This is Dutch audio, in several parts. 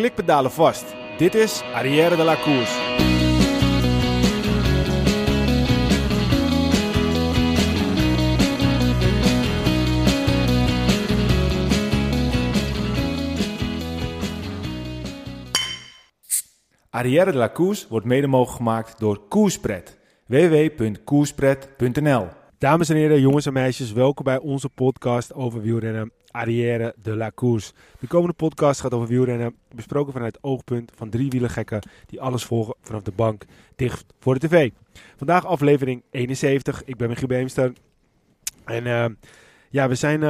klikpedalen vast. Dit is Arrière de la Course. Arrière de la Course wordt mede mogelijk gemaakt door Koerspret. www.koerspret.nl Dames en heren, jongens en meisjes, welkom bij onze podcast over wielrennen Arrière de la. De komende podcast gaat over wielrennen, besproken vanuit het oogpunt van drie wielergekken die alles volgen vanaf de bank dicht voor de tv. Vandaag aflevering 71, ik ben Michiel Beemster. En uh, ja, we zijn...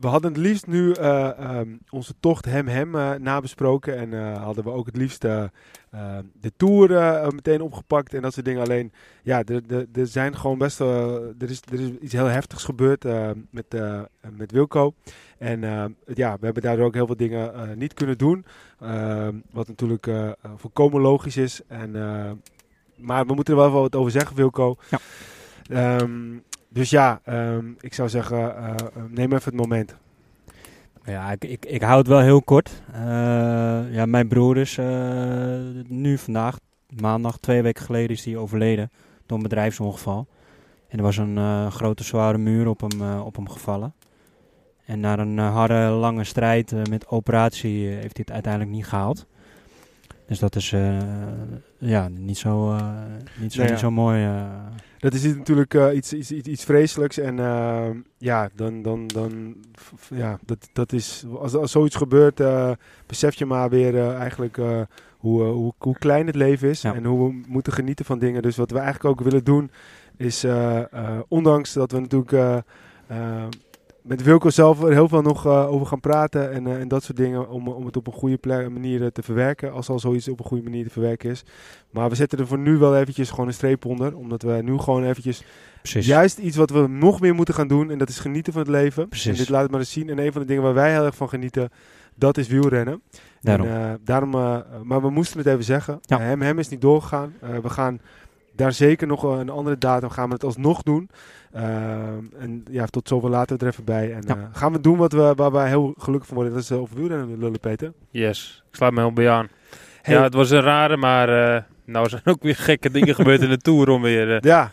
We hadden het liefst nu uh, um, onze tocht hem-hem uh, nabesproken. En uh, hadden we ook het liefst de Tour meteen opgepakt en dat soort dingen. Alleen, ja, er zijn gewoon best wel... er, is, er is iets heel heftigs gebeurd met, met Wilco. En ja, we hebben daardoor ook heel veel dingen niet kunnen doen. wat natuurlijk volkomen logisch is. En, maar we moeten er wel wat over zeggen, Wilco. Ja. Um, dus ja, um, ik zou zeggen, uh, neem even het moment. Ja, ik, ik, ik hou het wel heel kort. Uh, ja, mijn broer is nu vandaag, maandag, twee weken geleden, is hij overleden door een bedrijfsongeval. En er was een grote zware muur op hem, op hem gevallen. En na een harde, lange strijd met operatie heeft hij het uiteindelijk niet gehaald. Dus dat is ja, niet zo, niet zo, Nee, niet ja. zo mooi. Dat is natuurlijk uh, iets, iets, iets, iets vreselijks. En uh, ja, dan, dan, dan, ja, dat, dat is, als, als zoiets gebeurt, besef je maar weer eigenlijk hoe, hoe, hoe klein het leven is. Ja. En hoe we moeten genieten van dingen. Dus wat we eigenlijk ook willen doen, is ondanks dat we natuurlijk met Wilco zelf er heel veel nog uh, over gaan praten en, uh, en dat soort dingen. Om, om het op een goede manier uh, te verwerken. Als al zoiets op een goede manier te verwerken is. Maar we zetten er voor nu wel eventjes gewoon een streep onder. Omdat we nu gewoon eventjes Precies. juist iets wat we nog meer moeten gaan doen. En dat is genieten van het leven. Precies. En dit laat het maar eens zien. En een van de dingen waar wij heel erg van genieten, dat is wielrennen. Daarom. En, daarom maar we moesten het even zeggen. Ja. hem, hem is niet doorgegaan. we gaan daar zeker nog een andere datum gaan we het alsnog doen. Uh, en ja, tot zover laten we er even bij. En ja. uh, gaan we doen wat we, waar wij heel gelukkig van worden. Dat is uh, over wielrennen lullen, Peter. Yes, ik sluit me heel bij aan. Hey. Ja, het was een rare, maar uh, nou zijn ook weer gekke dingen gebeurd in de Tour om weer... uh, ja.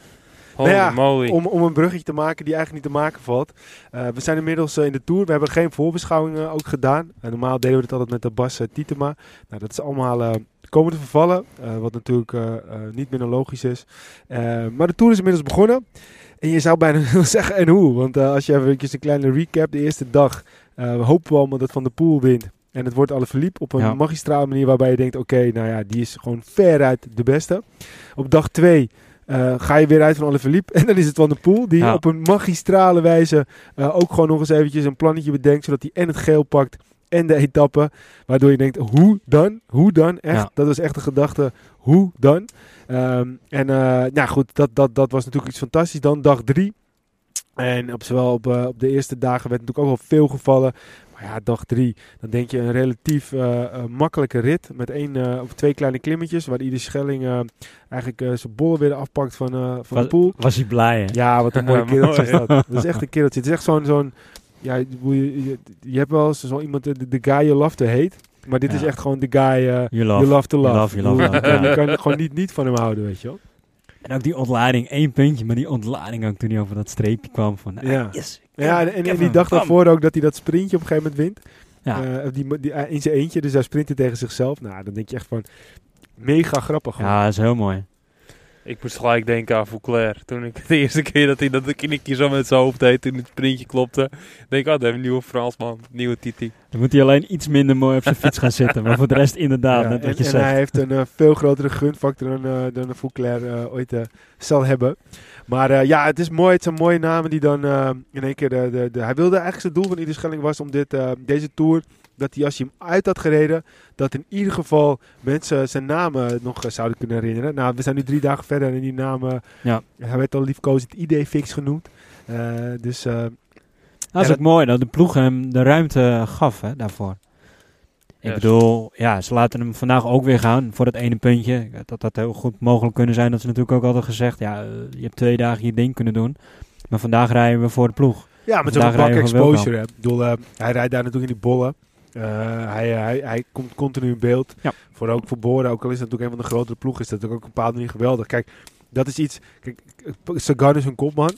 Holy nou ja, moly. Om, om een bruggetje te maken die eigenlijk niet te maken valt. Uh, we zijn inmiddels uh, in de Tour. We hebben geen voorbeschouwingen ook gedaan. normaal deden we het altijd met de Bas Tietema. Nou, dat is allemaal komen te vervallen. Uh, wat natuurlijk uh, uh, niet minder logisch is. maar de Tour is inmiddels begonnen. En je zou bijna willen zeggen en hoe. Want als je even een kleine recap. De eerste dag hopen we allemaal dat Van der Poel wint. En het wordt alle verliep op een ja. magistrale manier waarbij je denkt... Oké, okay, nou ja, die is gewoon veruit de beste. Op dag 2 uh, ga je weer uit van alle verliep. En dan is het Van der Poel die ja. op een magistrale wijze uh, ook gewoon nog eens eventjes een plannetje bedenkt. Zodat hij en het geel pakt en de etappe. Waardoor je denkt, hoe dan? Hoe dan? Echt, ja. dat was echt de gedachte, hoe dan? Um, en uh, nou goed, dat, dat, dat was natuurlijk iets fantastisch. Dan dag drie. En op, zowel op, uh, op de eerste dagen werd natuurlijk ook wel veel gevallen. Maar ja, dag drie, dan denk je een relatief uh, makkelijke rit. Met één of twee kleine klimmetjes. Waar iedere Schelling eigenlijk zijn bollen weer afpakt van, van was, de poel. Was hij blij, hè? Ja, wat een mooie kereltje is dat. Dat is echt een kereltje. Het is echt zo'n... zo'n ja, je, je, je, hebt wel eens zo iemand, de, de guy you love to hate. Maar dit ja. is echt gewoon de guy uh, you, love. you love to love. You love, you love, ja. Kan gewoon niet, niet van hem houden, weet je wel. En ook die ontlading, één puntje, maar die ontlading ook toen hij over dat streepje kwam van, ah, ja. yes. Ja, en, en, en die dag daarvoor ook dat hij dat sprintje op een gegeven moment wint. Ja. Uh, die, die, in zijn eentje, dus hij sprintte tegen zichzelf. Nou, dan denk je echt van, mega grappig. Gewoon. Ja, dat is heel mooi. Ik moest gelijk denken aan Fouclair. Toen ik de eerste keer dat hij dat knikje zo met zijn hoofd deed, toen het sprintje klopte. denk ik, oh, dat een nieuwe Fransman, nieuwe Titi. Dan moet hij alleen iets minder mooi op zijn fiets gaan zitten. Maar voor de rest inderdaad, ja, net wat en, je en zegt. hij heeft een uh, veel grotere gunfactor dan, uh, dan Fouclair uh, ooit uh, zal hebben. Maar uh, ja, het is mooi. Het zijn mooie namen die dan uh, in één keer... De, de, de, hij wilde eigenlijk zijn doel van iedere Schelling was om dit, uh, deze Tour... dat hij als hij hem uit had gereden... dat in ieder geval mensen zijn namen nog uh, zouden kunnen herinneren. Nou, we zijn nu drie dagen verder en die namen... Ja. Hij werd al liefkozend ID-fix genoemd. Uh, dus... Uh, dat is ook mooi dat de ploeg hem de ruimte gaf hè, daarvoor. Ik yes. bedoel, ja, ze laten hem vandaag ook weer gaan voor dat ene puntje. Dat dat heel goed mogelijk kunnen zijn. Dat ze natuurlijk ook altijd gezegd, ja, je hebt twee dagen je ding kunnen doen. Maar vandaag rijden we voor de ploeg. Ja, met zo'n bak exposure. Ik bedoel, uh, hij rijdt daar natuurlijk in die bollen. Eh, hij, hij, hij komt continu in beeld. Ja. Voor ook voor Bora, ook al is dat natuurlijk een van de grotere ploegen, is dat ook op een bepaalde manier geweldig. Kijk, dat is iets. Kijk, Sagan is een kopman.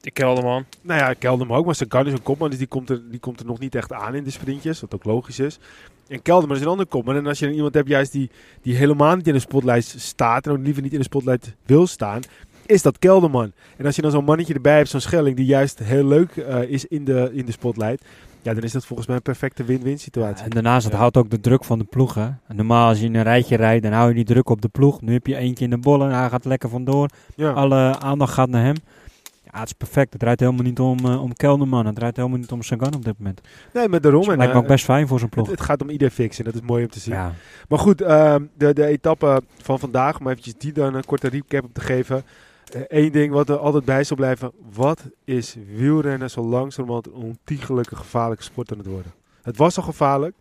Die Kelderman. Nou ja, Kelderman ook, maar Sagan is een kopman, dus die komt, er, die komt er nog niet echt aan in de sprintjes, wat ook logisch is. En Kelderman is een andere kopman. En als je iemand hebt juist die, die helemaal niet in de spotlight staat en ook liever niet in de spotlight wil staan, is dat Kelderman. En als je dan zo'n mannetje erbij hebt, zo'n Schelling, die juist heel leuk eh, is in de, in de spotlight, ja, dan is dat volgens mij een perfecte win-win situatie. En daarnaast, het houdt ook de druk van de ploeg. Hè. En Normaal als je in een rijtje rijdt, dan hou je die druk op de ploeg. Nu heb je eentje in de bollen, hij gaat lekker vandoor. Ja. Alle aandacht gaat naar hem. Ja, het is perfect. Het draait helemaal niet om, eh, om Kelderman. Het draait helemaal niet om Sagan op dit moment. Nee, maar daarom. Dus En, lijkt me eh, ook best fijn voor zijn het, ploeg. het gaat om ieder fix en dat is mooi om te zien. Ja. Maar goed, ehm, de, de etappe van vandaag, om eventjes die dan een korte recap op te geven. Eén ding wat er altijd bij zal blijven. Wat is wielrennen zo langzamerhand een ontiegelijke gevaarlijke sport aan het worden? Het was al gevaarlijk,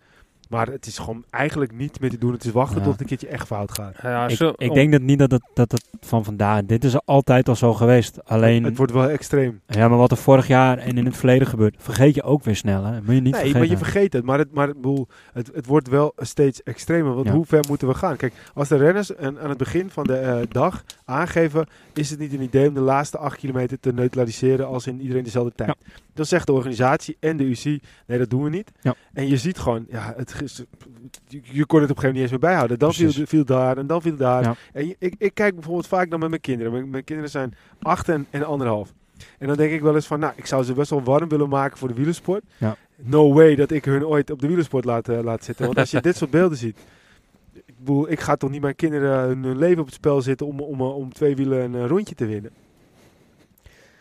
maar het is gewoon eigenlijk niet meer te doen. Het is wachten Ja. tot het een keertje echt fout gaat. Ja, Ik, zo- ik om- denk dat niet dat het, dat het van vandaag... Dit is altijd al zo geweest. Alleen, Het wordt wel extreem. ja, maar wat er vorig jaar en in het verleden gebeurt, vergeet je ook weer snel. Hè? Moet je niet nee, vergeten. maar je vergeet het. Maar, het, maar ik bedoel, het, het wordt wel steeds extremer. Want Ja. hoe ver moeten we gaan? Kijk, als de renners aan, aan het begin van de eh, dag aangeven... is het niet een idee om de laatste acht kilometer te neutraliseren... als in iedereen dezelfde tijd. Dan zegt de organisatie en de UC... nee, dat doen we niet. Ja. En je ziet gewoon... Ja, het, je, kon het op een gegeven moment niet eens meer bijhouden. Dan viel, viel daar en dan viel daar. Ja. En ik, ik kijk bijvoorbeeld vaak dan met mijn kinderen. Mijn, mijn kinderen zijn acht en, en anderhalf. En dan denk ik wel eens van... nou, ik zou ze best wel warm willen maken voor de wielersport no way dat ik hun ooit op de wielersport laat, eh, laat zitten. Want als je dit soort beelden ziet. Ik, bedoel, ik ga toch niet mijn kinderen hun, leven op het spel zetten om, om, om twee wielen een eh, rondje te winnen.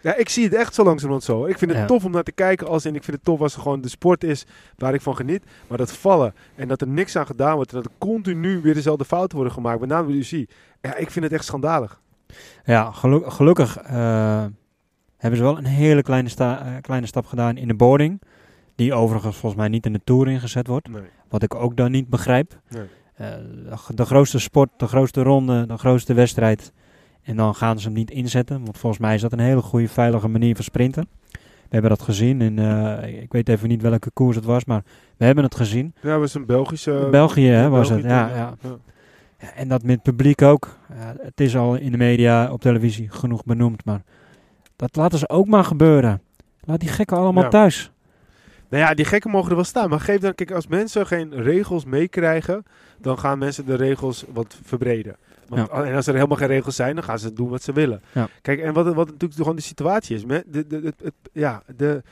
Ja, ik zie het echt zo langzamerhand zo. Ik vind het Ja. tof om naar te kijken. Als in, ik vind het tof als er gewoon de sport is waar ik van geniet. Maar dat vallen en dat er niks aan gedaan wordt. En dat er continu weer dezelfde fouten worden gemaakt. Met name de UC. Ja, ik vind het echt schandalig. Ja, gelu- gelukkig eh, hebben ze wel een hele kleine, sta- eh, kleine stap gedaan in de boarding. Die overigens volgens mij niet in de Tour ingezet wordt. Nee. Wat ik ook dan niet begrijp. Nee. Eh, de grootste sport, de grootste ronde, de grootste wedstrijd. En dan gaan ze hem niet inzetten. Want volgens mij is dat een hele goede, veilige manier van sprinten. We hebben dat gezien. In, eh, ik weet even niet welke koers het was, maar we hebben het gezien. Ja, was een Belgische... België hè, was België het. Ja, ja. ja. En dat met het publiek ook. Het is al in de media, op televisie genoeg benoemd. Maar dat laten ze ook maar gebeuren. Laat die gekken allemaal Ja. thuis. Nou ja, die gekken mogen er wel staan. Maar geef dan, kijk, als mensen geen regels meekrijgen, dan gaan mensen de regels wat verbreden. Want, En als er helemaal geen regels zijn, dan gaan ze doen wat ze willen. Ja. Kijk, en wat, wat natuurlijk gewoon de situatie is. De, de, het- het- ja, de,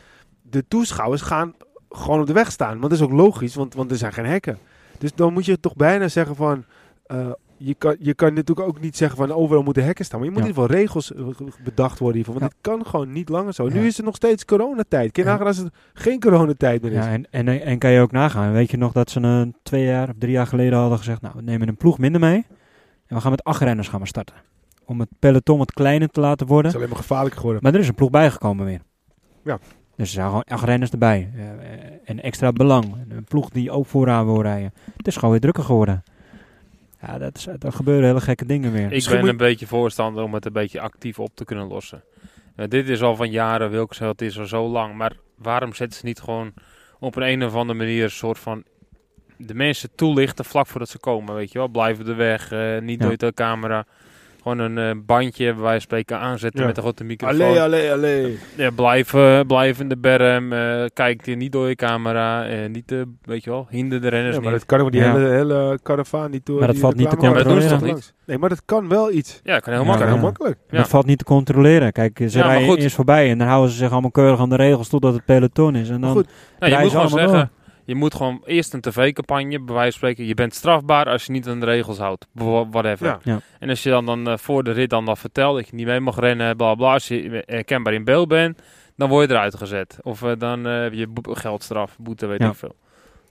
de toeschouwers gaan gewoon op de weg staan. Want dat is ook logisch, want, want er zijn geen hekken. Dus dan moet je toch bijna zeggen van... eh, je, kan, je kan natuurlijk ook niet zeggen van overal moeten hekken staan. Maar je moet Ja. in ieder geval regels eh, bedacht worden hiervoor. Want Ja. dit kan gewoon niet langer zo. Nu is het nog steeds coronatijd. Kun je nagaan als het geen coronatijd meer is. Ja, en, en, en kan je ook nagaan. Weet je nog dat ze een twee jaar of drie jaar geleden hadden gezegd... Nou, we nemen een ploeg minder mee. En we gaan met acht renners gaan we starten. Om het peloton wat kleiner te laten Het worden. is alleen maar gevaarlijker geworden. Maar er is een ploeg bijgekomen weer. Ja. Dus er zijn gewoon acht renners erbij. Eh, en extra belang. Een ploeg die ook vooraan wil rijden. Het is gewoon weer drukker geworden. Ja, dat is, er gebeuren hele gekke dingen weer. Ik Misschien ben een beetje voorstander om het een beetje actief op te kunnen lossen. Eh, dit is al van jaren, Wilkes, het is al zo lang. Maar waarom zetten ze niet gewoon op een, een of andere manier een soort van... De mensen toelichten vlak voordat ze komen, weet je wel. Blijven de weg, eh, niet Ja. door de camera. Gewoon een eh, bandje, wijze van spreken, aanzetten Ja. met een grote microfoon. Allee, allee, allee. Ja, blijf, eh, blijf in de berm, eh, kijk hier niet door je camera. eh, niet, eh, weet je wel, hinder de renners Ja, maar niet. dat kan ook die Ja. hele, hele karavaan niet door. Maar dat valt niet te controleren. Maar langs. Nee, maar dat kan wel iets. Ja, kan heel Ja, Dat kan makkelijk. heel makkelijk. Ja. Dat valt niet te controleren. Kijk, ze Ja, maar rijden eerst voorbij en dan houden ze zich allemaal keurig aan de regels totdat het peloton is. En Maar dan, goed, Nou, je moet ze gewoon allemaal zeggen, je moet gewoon eerst een tv-campagne, bij wijze van spreken, je bent strafbaar als je niet aan de regels houdt. Whatever. Ja. Ja. En als je dan, dan eh, voor de rit dan dat vertelt, dat je niet mee mag rennen, bla bla, als je herkenbaar in beeld bent, dan word je eruit gezet. Of eh, dan eh, heb je bo- geldstraf, boete, weet Ja. ik veel.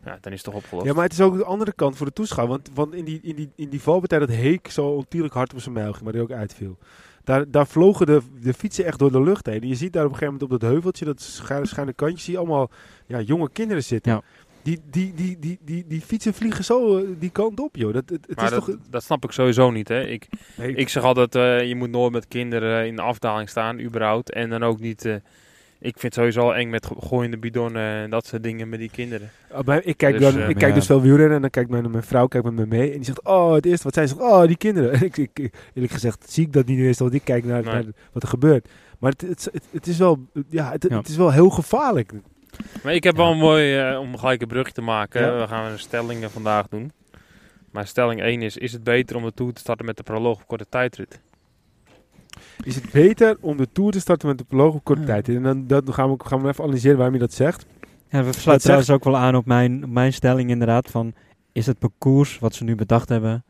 Ja, dan is het toch opgelost. Ja, maar het is ook de andere kant voor de toeschouwer. Want, want in, die, in, die, in die valpartij dat Heek zo ontiegelijk hard op zijn mijl ging, maar die ook uitviel. Daar, daar vlogen de, de fietsen echt door de lucht heen. En je ziet daar op een gegeven moment op dat heuveltje, dat schuine, schuine kantje, zie je allemaal ja, jonge kinderen zitten. Ja. Die, die, die, die, die, die fietsen vliegen zo eh, die kant op, joh. Dat, het, het maar is dat, toch... dat snap ik sowieso niet. Hè. Ik, Nee, ik zeg altijd, eh, je moet nooit met kinderen in de afdaling staan, überhaupt. En dan ook niet eh, Ik vind het sowieso al eng met go- gooiende bidonnen en dat soort dingen met die kinderen. Oh, maar ik kijk, Dus, dan, eh, ik kijk ja. dus veel wielrennen en dan kijkt mijn, mijn vrouw kijkt met me mee. En die zegt, oh, het eerste wat zij zegt, oh, die kinderen. En ik, ik, eerlijk gezegd zie ik dat niet eens, want ik kijk naar, Nee. naar wat er gebeurt. Maar het, het, het, het is, wel, ja, het, Ja. het is wel heel gevaarlijk. Maar ik heb wel een mooi, eh, om gelijk een brug te maken. Ja. We gaan een stelling vandaag doen. Maar stelling 1 is, is het beter om de Tour te starten met de proloog op korte tijdrit? Is het beter om de Tour te starten met de proloog op korte Ja. tijd? En dan, dan gaan, we, gaan we even analyseren waarom je dat zegt. Ja, we sluiten trouwens ook wel aan op mijn, op mijn stelling inderdaad van... Is het parcours wat ze nu bedacht hebben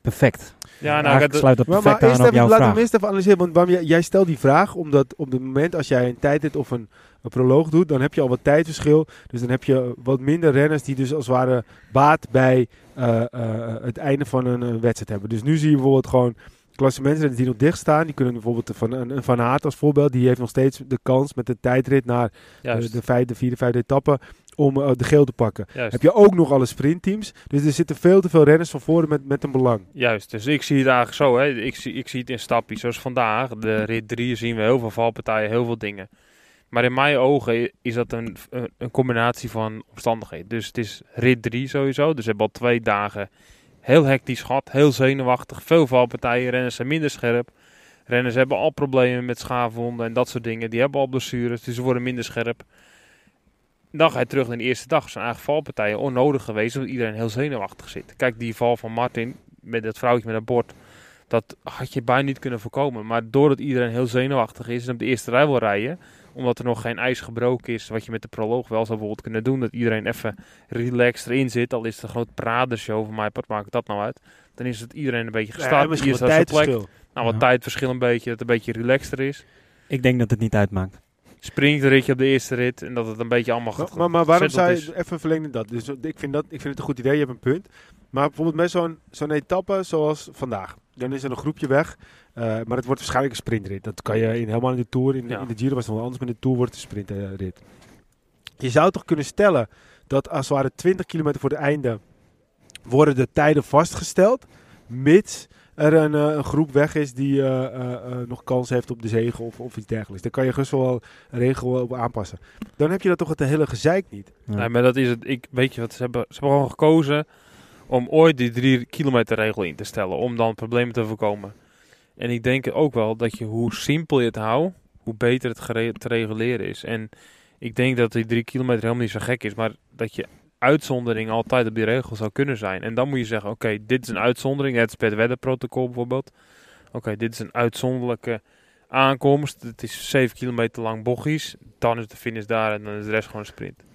perfect? Ja, nou, het- sluit dat perfect maar aan op jouw laten we vraag. hem eerst even analyseren. Want waarom jij, jij stelt die vraag omdat op het moment als jij een tijdrit of een, een proloog doet, dan heb je al wat tijdverschil. Dus dan heb je wat minder renners die dus als het ware baat bij eh, eh, het einde van een, wedstrijd hebben. Dus nu zie je bijvoorbeeld gewoon klassementsrenners die nog dicht staan. Die kunnen bijvoorbeeld van een, Van Aert als voorbeeld. Die heeft nog steeds de kans met de tijdrit naar de, juist, de, vijfde, vierde, vijfde etappe om eh, de geel te pakken. juist. Heb je ook nog alle sprintteams. Dus er zitten veel te veel renners van voren met, met een belang. Juist, dus ik zie het eigenlijk zo. Hè. Ik, zie, ik zie het in stapjes. Zoals vandaag, de rit 3 zien we heel veel valpartijen, heel veel dingen. Maar in mijn ogen is dat een, een, een combinatie van omstandigheden. Dus het is rit 3 sowieso. Dus we hebben al twee dagen heel hectisch gehad, heel zenuwachtig. Veel valpartijen, renners zijn minder scherp. Renners hebben al problemen met schaafwonden en dat soort dingen. Die hebben al blessures, dus ze worden minder scherp. Dan ga je terug naar de eerste dag. zijn eigenlijk valpartijen onnodig geweest, omdat iedereen heel zenuwachtig zit. Kijk, die val van Martin met dat vrouwtje met een bord. Dat had je bijna niet kunnen voorkomen. Maar doordat iedereen heel zenuwachtig is en op de eerste rij wil rijden, omdat er nog geen ijs gebroken is, wat je met de proloog wel zou bijvoorbeeld kunnen doen, dat iedereen even relaxed erin zit, al is het een groot pradershow van mij, wat maakt dat nou uit? Dan is het iedereen een beetje Ja, gestart. misschien Hier zijn plek. tijdverschil. Nou, wat Ja. tijdverschil een beetje, dat het een beetje relaxter is. Ik denk dat het niet uitmaakt. Sprintritje op de eerste rit en dat het een beetje allemaal Maar, gaat. maar, maar waarom zou je even verlengen dat? Dus ik vind dat ik vind het een goed idee, je hebt een punt. Maar bijvoorbeeld met zo'n zo'n etappe zoals vandaag. Dan is er een groepje weg. eh, maar het wordt waarschijnlijk een sprintrit. Dat kan je in, helemaal in de Tour. In, Ja. in de Giro was het wel anders, maar in de Tour wordt het een sprintrit. Je zou toch kunnen stellen dat als het ware 20 kilometer voor het einde worden de tijden vastgesteld. Mits er een, eh, een groep weg is die eh, nog kans heeft op de zegen of, of iets dergelijks. Dan kan je gerust wel een regel op aanpassen. Dan heb je dat toch het hele gezeik niet. Ja. Nee, maar dat is het. Ik, weet je wat, ze hebben, ze hebben gewoon gekozen om ooit die drie kilometer regel in te stellen. Om dan problemen te voorkomen. En ik denk ook wel dat je hoe simpel je het houdt, hoe beter het te reguleren is. En ik denk dat die drie kilometer helemaal niet zo gek is. Maar dat je uitzondering altijd op die regel zou kunnen zijn. En dan moet je zeggen, oké, dit is een uitzondering. Het Spet-Wedder-protocol bijvoorbeeld. Oké, dit is een uitzonderlijke aankomst. Het is 7 kilometer lang bochtjes. Dan is de finish daar en dan is de rest gewoon een sprint.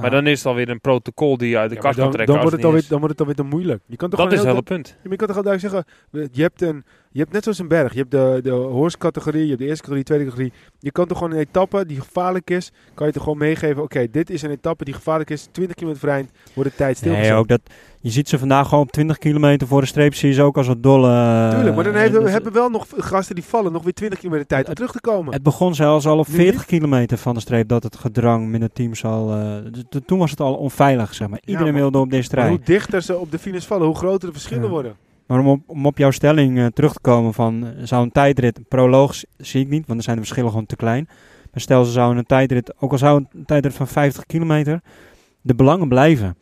Maar dan is het alweer een protocol die je uit de Ja, kast kan dan, trekken. dan, wordt het alweer, dan wordt het alweer te moeilijk. Je kan toch Dat is gewoon het hele punt. Je kan toch gewoon duidelijk zeggen, je hebt, een, je hebt net zoals een berg. Je hebt de, de horse-categorie, je hebt de eerste categorie, tweede categorie. Je kan toch gewoon een etappe die gevaarlijk is, kan je toch gewoon meegeven. Oké, dit is een etappe die gevaarlijk is. 20 kilometer voor eind wordt de tijd stilgezet. Nee, ook dat, je ziet ze vandaag gewoon op 20 kilometer voor de streep, zie je ze ook als wat dolle... Tuurlijk, maar dan hebben we hebben wel nog gasten die vallen nog weer 20 kilometer tijd om Het- terug te komen. Het begon zelfs al op Nu 40 niet? kilometer van de streep dat het gedrang met het team zal... eh, toen was het al onveilig, zeg maar. Ja, Iedereen maar- wilde op deze strijd. hoe dichter ze op de finish vallen, hoe groter de verschillen Ja. worden. Maar om op, om op jouw stelling eh, terug te komen van... eh, zou een tijdrit, proloog s- zie ik niet, want dan zijn de verschillen gewoon te klein. Maar stel ze zouden een tijdrit, ook al zou een tijdrit van 50 kilometer... de belangen blijven.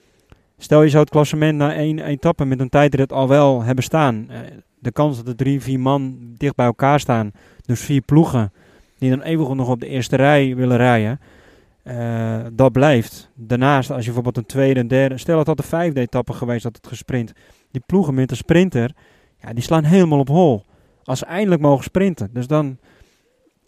Stel je zou het klassement na één etappe met een tijdrit al wel hebben staan. eh, de kans dat er drie, vier man dicht bij elkaar staan. Dus vier ploegen die dan eeuwig nog op de eerste rij willen rijden. eh, dat blijft. Daarnaast, als je bijvoorbeeld een tweede en derde... Stel dat dat de vijfde etappe geweest dat het gesprint. Die ploegen met de sprinter, ja, die slaan helemaal op hol. Als ze eindelijk mogen sprinten. Dus dan...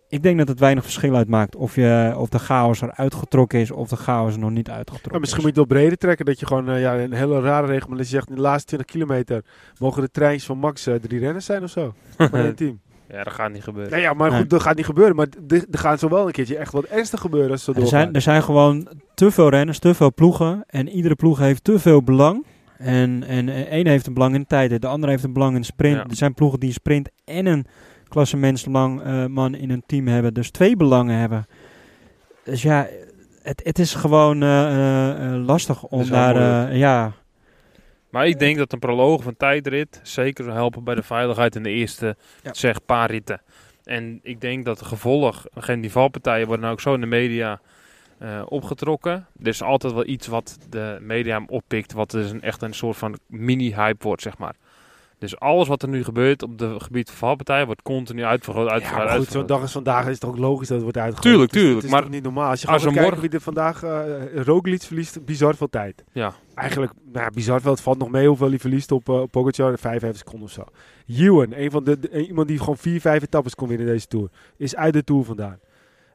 Ik denk dat het weinig verschil uitmaakt of, je, of de chaos er uitgetrokken is of de chaos er nog niet uitgetrokken Maar misschien is. moet je het wel breder trekken. Dat je gewoon eh, ja, een hele rare regel. Maar dat je zegt in de laatste 20 kilometer mogen de treintjes van Max eh, drie renners zijn of zo. Van één team. Ja, dat gaat niet gebeuren. Nou ja, maar Nee. goed, dat gaat niet gebeuren. Maar er gaat zo wel een keertje echt wat ernstig gebeuren als ze er, zijn, er zijn gewoon te veel renners, te veel ploegen. En iedere ploeg heeft te veel belang. En, en eh, één heeft een belang in de tijd, de ander heeft een belang in de sprint. Ja. Er zijn ploegen die een sprint en een klassementsbelang eh, man in een team hebben. Dus twee belangen hebben. Dus ja, het, het is gewoon eh, eh, lastig om daar... eh, ja, Maar ik denk dat een proloog van tijdrit zeker zal helpen bij de veiligheid in de eerste Ja. zeg, paar ritten. En ik denk dat de gevolg, geen die valpartijen worden nou ook zo in de media eh, opgetrokken. Er is altijd wel iets wat de media oppikt, wat dus een, echt een soort van mini-hype wordt, zeg maar. Dus alles wat er nu gebeurt op het gebied van valpartijen wordt continu uitvergroot, Ja, uitvergroot, maar goed, zo'n uitvergroot. dag als vandaag is het ook logisch dat het wordt uitgegooid. Tuurlijk, is- tuurlijk, Het is maar toch niet normaal. Als je als gaat kijken morgen- wie er vandaag... Roglic verliest bizar veel tijd. Ja, Eigenlijk, nou ja, bizar veel. Het valt nog mee hoeveel hij verliest op, uh, Pogacar. 5, seconden of zo. Ewan, een van de, de- iemand die gewoon 4, 5 etappes kon winnen in deze Tour. Is uit de Tour vandaan.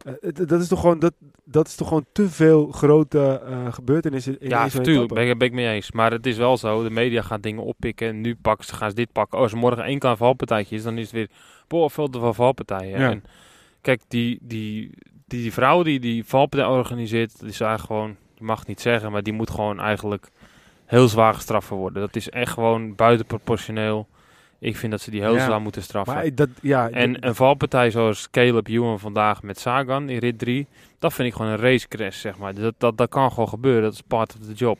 Eh, dat, is toch gewoon, dat, dat is toch gewoon te veel grote eh, gebeurtenissen in ja natuurlijk, ben, ik- ben ik mee eens. Maar het is wel zo, de media gaat dingen oppikken. En nu pakken ze, gaan ze dit pakken. Oh, als er morgen één klein valpartijtje is, dan is het weer... Boah, veel te veel valpartijen. Ja. En kijk, die, die, die, die vrouw die die valpartij organiseert, die is eigenlijk gewoon... Je mag het niet zeggen, maar die moet gewoon eigenlijk heel zwaar gestraft worden. Dat is echt gewoon buitenproportioneel. Ik vind dat ze die heel Ja. zwaar moeten straffen. Maar dat, ja, En een valpartij zoals Caleb Ewan vandaag met Sagan in rit 3, dat vind ik gewoon een racecrash, zeg maar. Dat, dat, dat kan gewoon gebeuren, dat is part of the job.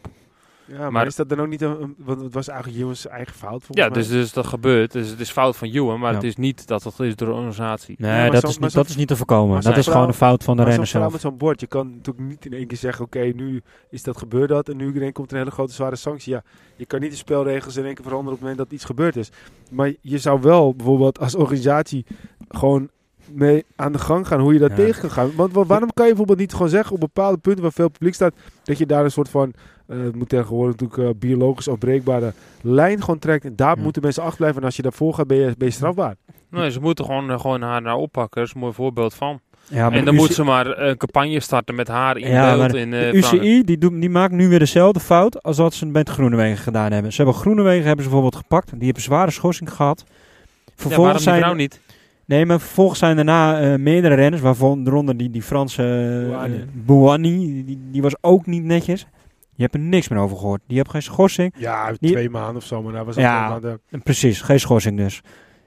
Ja, maar, maar- is dat dan ook niet een, een- want het was eigenlijk Ewans eigen fout volgens Ja, mij. dus, dus dat gebeurt. Dus het is fout van Ewan, maar Ja. het is niet dat het is door de organisatie. Nee, dat, zo- is niet, zo- dat is niet te voorkomen. Dat is gewoon een fout van de renner zelf. met zo'n bord, je kan natuurlijk niet in één keer zeggen, oké, nu is dat gebeurd dat en nu iedereen komt een hele grote zware sanctie. Ja, je kan niet de spelregels in één keer veranderen op het moment dat iets gebeurd is. Maar je zou wel bijvoorbeeld als organisatie gewoon mee aan de gang gaan hoe je dat Ja. tegen kan gaan. Want wa- waarom kan je bijvoorbeeld niet gewoon zeggen op bepaalde punten waar veel publiek staat, dat je daar een soort van, eh, het moet tegenwoordig natuurlijk eh, biologisch afbreekbare lijn gewoon trekt. En daar Ja. moeten mensen achter blijven en als je daarvoor gaat ben je, ben je strafbaar. Nee, ze moeten gewoon, eh, gewoon haar naar oppakken. Dat is een mooi voorbeeld van. Ja, en dan de moet ze maar een campagne starten met haar in Ja, beeld. In, De eh, UCI die, doet, die maakt nu weer dezelfde fout als wat ze met Groenewegen gedaan hebben. Ze hebben Groenewegen hebben ze bijvoorbeeld gepakt. Die hebben zware schorsing gehad. ja, waarom Vervolgens die zijn, vrouw niet? Nee, maar vervolgens zijn daarna eh, meerdere renners, waaronder die, die Franse uh. Bouhanni, die, die was ook niet netjes. Je hebt er niks meer over gehoord. Die heeft geen schorsing. Ja, Die- twee maanden of zo, maar daar was Ja. Precies, geen schorsing dus.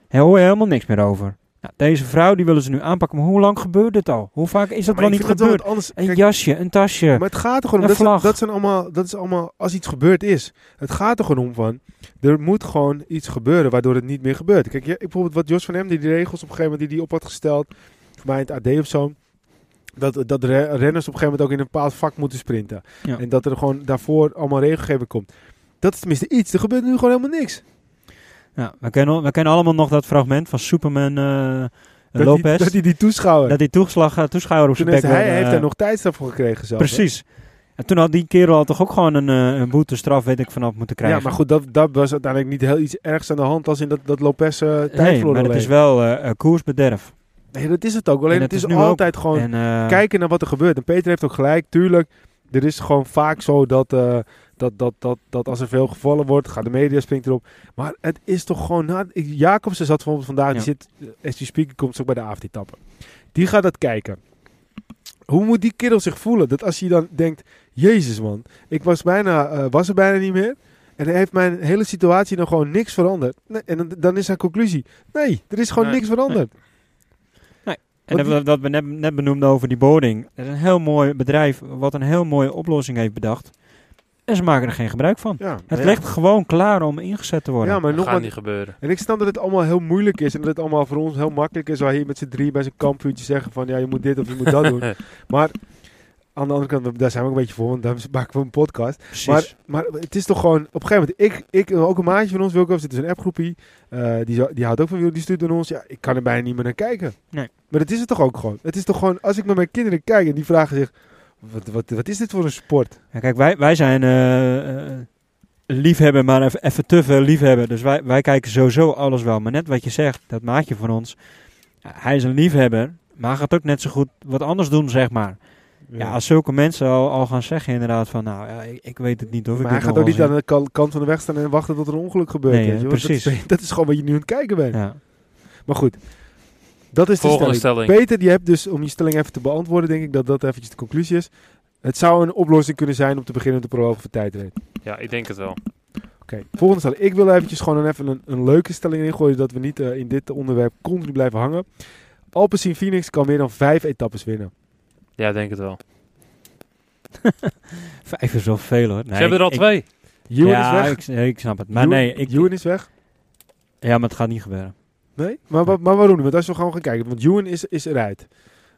Daar hoor je helemaal niks meer over. Nou, deze vrouw die willen ze nu aanpakken. Maar hoe lang gebeurt dit al? Hoe vaak is dat wel niet gebeurd? anders. Een Kijk, jasje, een tasje. Maar het gaat er gewoon om. Een Dat, vlag. dat, zijn allemaal, dat is allemaal als iets gebeurd is. Het gaat er gewoon om van. Er moet gewoon iets gebeuren waardoor het niet meer gebeurt. Kijk, ik bijvoorbeeld wat Jos van Hem, die die regels op een gegeven moment die die op had gesteld. Voor mij in het AD of zo. Dat, dat re- renners op een gegeven moment ook in een bepaald vak moeten sprinten. Ja. En dat er gewoon daarvoor allemaal regelgeving komt. Dat is tenminste iets. Er gebeurt nu gewoon helemaal niks. Ja, we, kennen, we kennen allemaal nog dat fragment van Superman eh, Dat Lopez. Die, dat die, die toeschouwer. dat die toeslag, eh, toeschouwer op zijn bek hij, hij heeft eh, daar nog tijdstraf voor gekregen zelf. hè? Precies. En toen had die kerel al toch ook gewoon een, eh, een boetestraf, weet ik, vanaf moeten krijgen. Ja, maar goed, dat, dat was uiteindelijk niet heel iets ergs aan de hand als in dat, dat Lopez eh tijd Nee, maar het is wel eh, eh, koersbederf. Nee, dat is het ook. Alleen En het het is, is nu ook- altijd gewoon en, eh, kijken naar wat er gebeurt. En Peter heeft ook gelijk, tuurlijk. Er is gewoon vaak zo dat, eh, dat, dat, dat, dat als er veel gevallen wordt, gaat de media springt erop. Maar het is toch gewoon... Ik- Jacobsen zat bijvoorbeeld vandaag, die Ja. zit, eh, as you speak, komt ook bij de avondetappe. Die gaat dat kijken. Hoe moet die kerel zich voelen? Dat als je dan denkt, jezus man, ik was, bijna, eh, was er bijna niet meer. En heeft mijn hele situatie nog gewoon niks veranderd. Nee, en dan, dan is zijn conclusie, nee, er is gewoon Nee. niks veranderd. En dat, we- dat net, net benoemden over die boarding. Dat is een heel mooi bedrijf wat een heel mooie oplossing heeft bedacht. En ze maken er geen gebruik van. Ja, Het ja. ligt gewoon klaar om ingezet te worden. Ja, maar Dat nog gaat niet gebeuren. En ik snap dat het allemaal heel moeilijk is en dat het allemaal voor ons heel makkelijk is. Waar hier met z'n drie bij zo'n kampvuurtje zeggen van ja, je moet dit of je moet dat doen. Maar aan de andere kant, daar zijn we ook een beetje voor, want daar maken we een podcast. Precies. Maar, maar het is toch gewoon, op een gegeven moment, ik, ik ook een maatje van ons, Wilco, zit in een appgroepie. eh, die, die houdt ook van die stuurt aan ons. Ja, ik kan er bijna niet meer naar kijken. Nee. Maar dat is het toch ook gewoon. Het is toch gewoon, als ik met mijn kinderen kijk en die vragen zich, wat, wat, wat is dit voor een sport? Ja, kijk, wij, wij zijn liefhebber, maar even, even te veel liefhebber. Dus wij, wij kijken sowieso alles wel. Maar net wat je zegt, dat maatje van ons, hij is een liefhebber, maar hij gaat ook net zo goed wat anders doen, zeg maar. Ja, als zulke mensen al, al gaan zeggen inderdaad van, nou, ja, ik, ik weet het niet of ik maar hij dit gaat ook niet aan de kan- kant van de weg staan en wachten tot er een ongeluk gebeurt. Nee, weet je, precies. Dat is, dat is gewoon wat je nu aan het kijken bent. Ja. Maar goed, dat is de Volgende stelling. stelling. Peter, die hebt dus, om je stelling even te beantwoorden, denk ik dat dat eventjes de conclusie is. Het zou een oplossing kunnen zijn om te beginnen met de proloog voor tijdrit. Ja, ik denk het wel. Oké, volgende stelling. Ik wil eventjes gewoon even een, een leuke stelling ingooien, dat we niet eh, in dit onderwerp continu blijven hangen. Alpecin Phoenix kan meer dan vijf etappes winnen. Ja, ik denk het wel. Vijf is wel veel hoor. Nee, Ze hebben er al ik- Ewan ja, is weg. Ik, nee, ik snap het. Maar Ewan- nee, ik, Ewan is weg. ja, maar het gaat niet gebeuren. Nee? Maar, maar waarom niet? Want als we gewoon gaan kijken, want Ewan is, is eruit.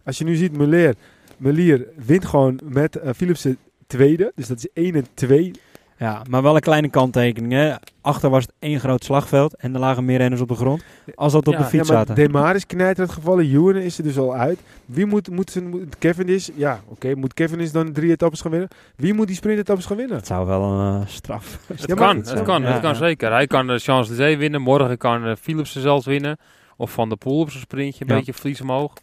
Als je nu ziet, Melier, Melier wint gewoon met eh, Philipsen tweede. Dus dat is 1 en 2. Ja, maar wel een kleine kanttekening. Hè. Achter was het één groot slagveld en er lagen meer renners op de grond. Als dat op Ja, de Ja, fiets maar zaten. Demar is knijterend gevallen. Ewan is er dus al uit. Wie moet, moet, zijn, moet Kevin is? Ja, oké. moet Kevin is dan drie etappes gaan winnen? Wie moet die sprintetappes gaan winnen? Het zou wel een eh, straf. Het Ja, kan, het kan, Ja, het kan ja. zeker. Hij kan de Champs-Élysées winnen. Morgen kan uh, Philipsen zelfs winnen. Of Van der Poel op zijn sprintje, een Ja. beetje vlies omhoog.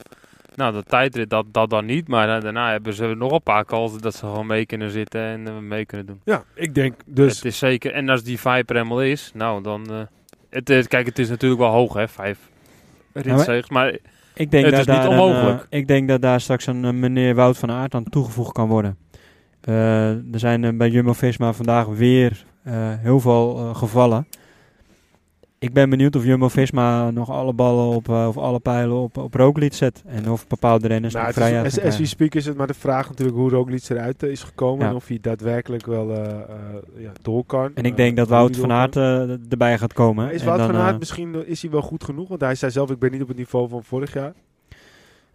Nou, de tijdrit, dat, dat dan niet. Maar eh, daarna hebben ze nog een paar calls dat ze gewoon mee kunnen zitten en eh, mee kunnen doen. Ja, ik denk dus... Het is zeker. En als die Viper helemaal is, nou dan... eh, het, is- kijk, het is natuurlijk wel hoog, hè, vijf. Maar Ik denk, Het dat is niet daar een, onmogelijk. ik denk dat daar straks een meneer Wout van Aert aan toegevoegd kan worden. Eh, er zijn bij Jumbo-Visma vandaag weer eh, heel veel gevallen. Ik ben benieuwd of Jumbo-Visma nog alle ballen op, eh, of alle pijlen op, op Roglic zet. En of bepaalde renners Nou, is- vrij uit as, we speak is het maar de vraag natuurlijk hoe Roglic eruit eh, is gekomen. Ja. En of hij daadwerkelijk wel eh, ja, door kan. En ik denk dat Wout van Aert erbij gaat komen. Is En Wout dan, van Aert misschien is hij wel goed genoeg? Want hij zei zelf, ik ben niet op het niveau van vorig jaar.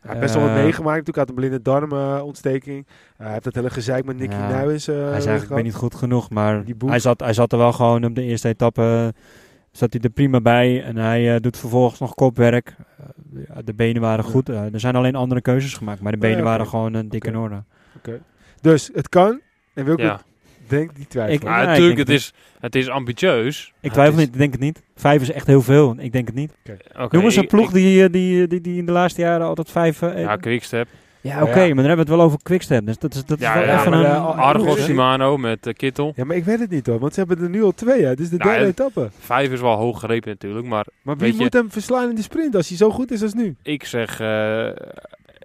Hij heeft best wel wat meegemaakt. Natuurlijk had een blinde darmontsteking. hij heeft dat hele gezeik met Nicky Ja, Nuis hij zei eigenlijk, ik ben niet goed genoeg, maar hij zat, hij zat er wel gewoon op de eerste etappe, zat hij er prima bij. En hij eh, doet vervolgens nog kopwerk. Eh, de benen waren goed. Eh, er zijn alleen andere keuzes gemaakt, maar de benen oké. waren gewoon een dik in Oké. orde. Dus het kan. En Wilco ja. denkt die twijfel. Ik- Maar Ja, natuurlijk, denk het is, het is ambitieus. Ik twijfel is- niet, ik denk het niet. Vijf is echt heel veel, ik denk het niet. Oké, Noem eens een ploeg ik- die, die, die, die in de laatste jaren altijd vijf... Ja, Quickstep. Ja, oké, Ja. maar dan hebben we het wel over Quickstep. Dus dat is, dat is wel ja, even een... eh, Argos Argos, Shimano met uh, Kittel. Ja, maar ik weet het niet hoor. Want ze hebben er nu al twee. Hè. Het is de Nou, derde etappe. Vijf is wel hoog gegrepen natuurlijk. Maar Maar wie je- moet hem verslaan in de sprint als hij zo goed is als nu? ik zeg... eh,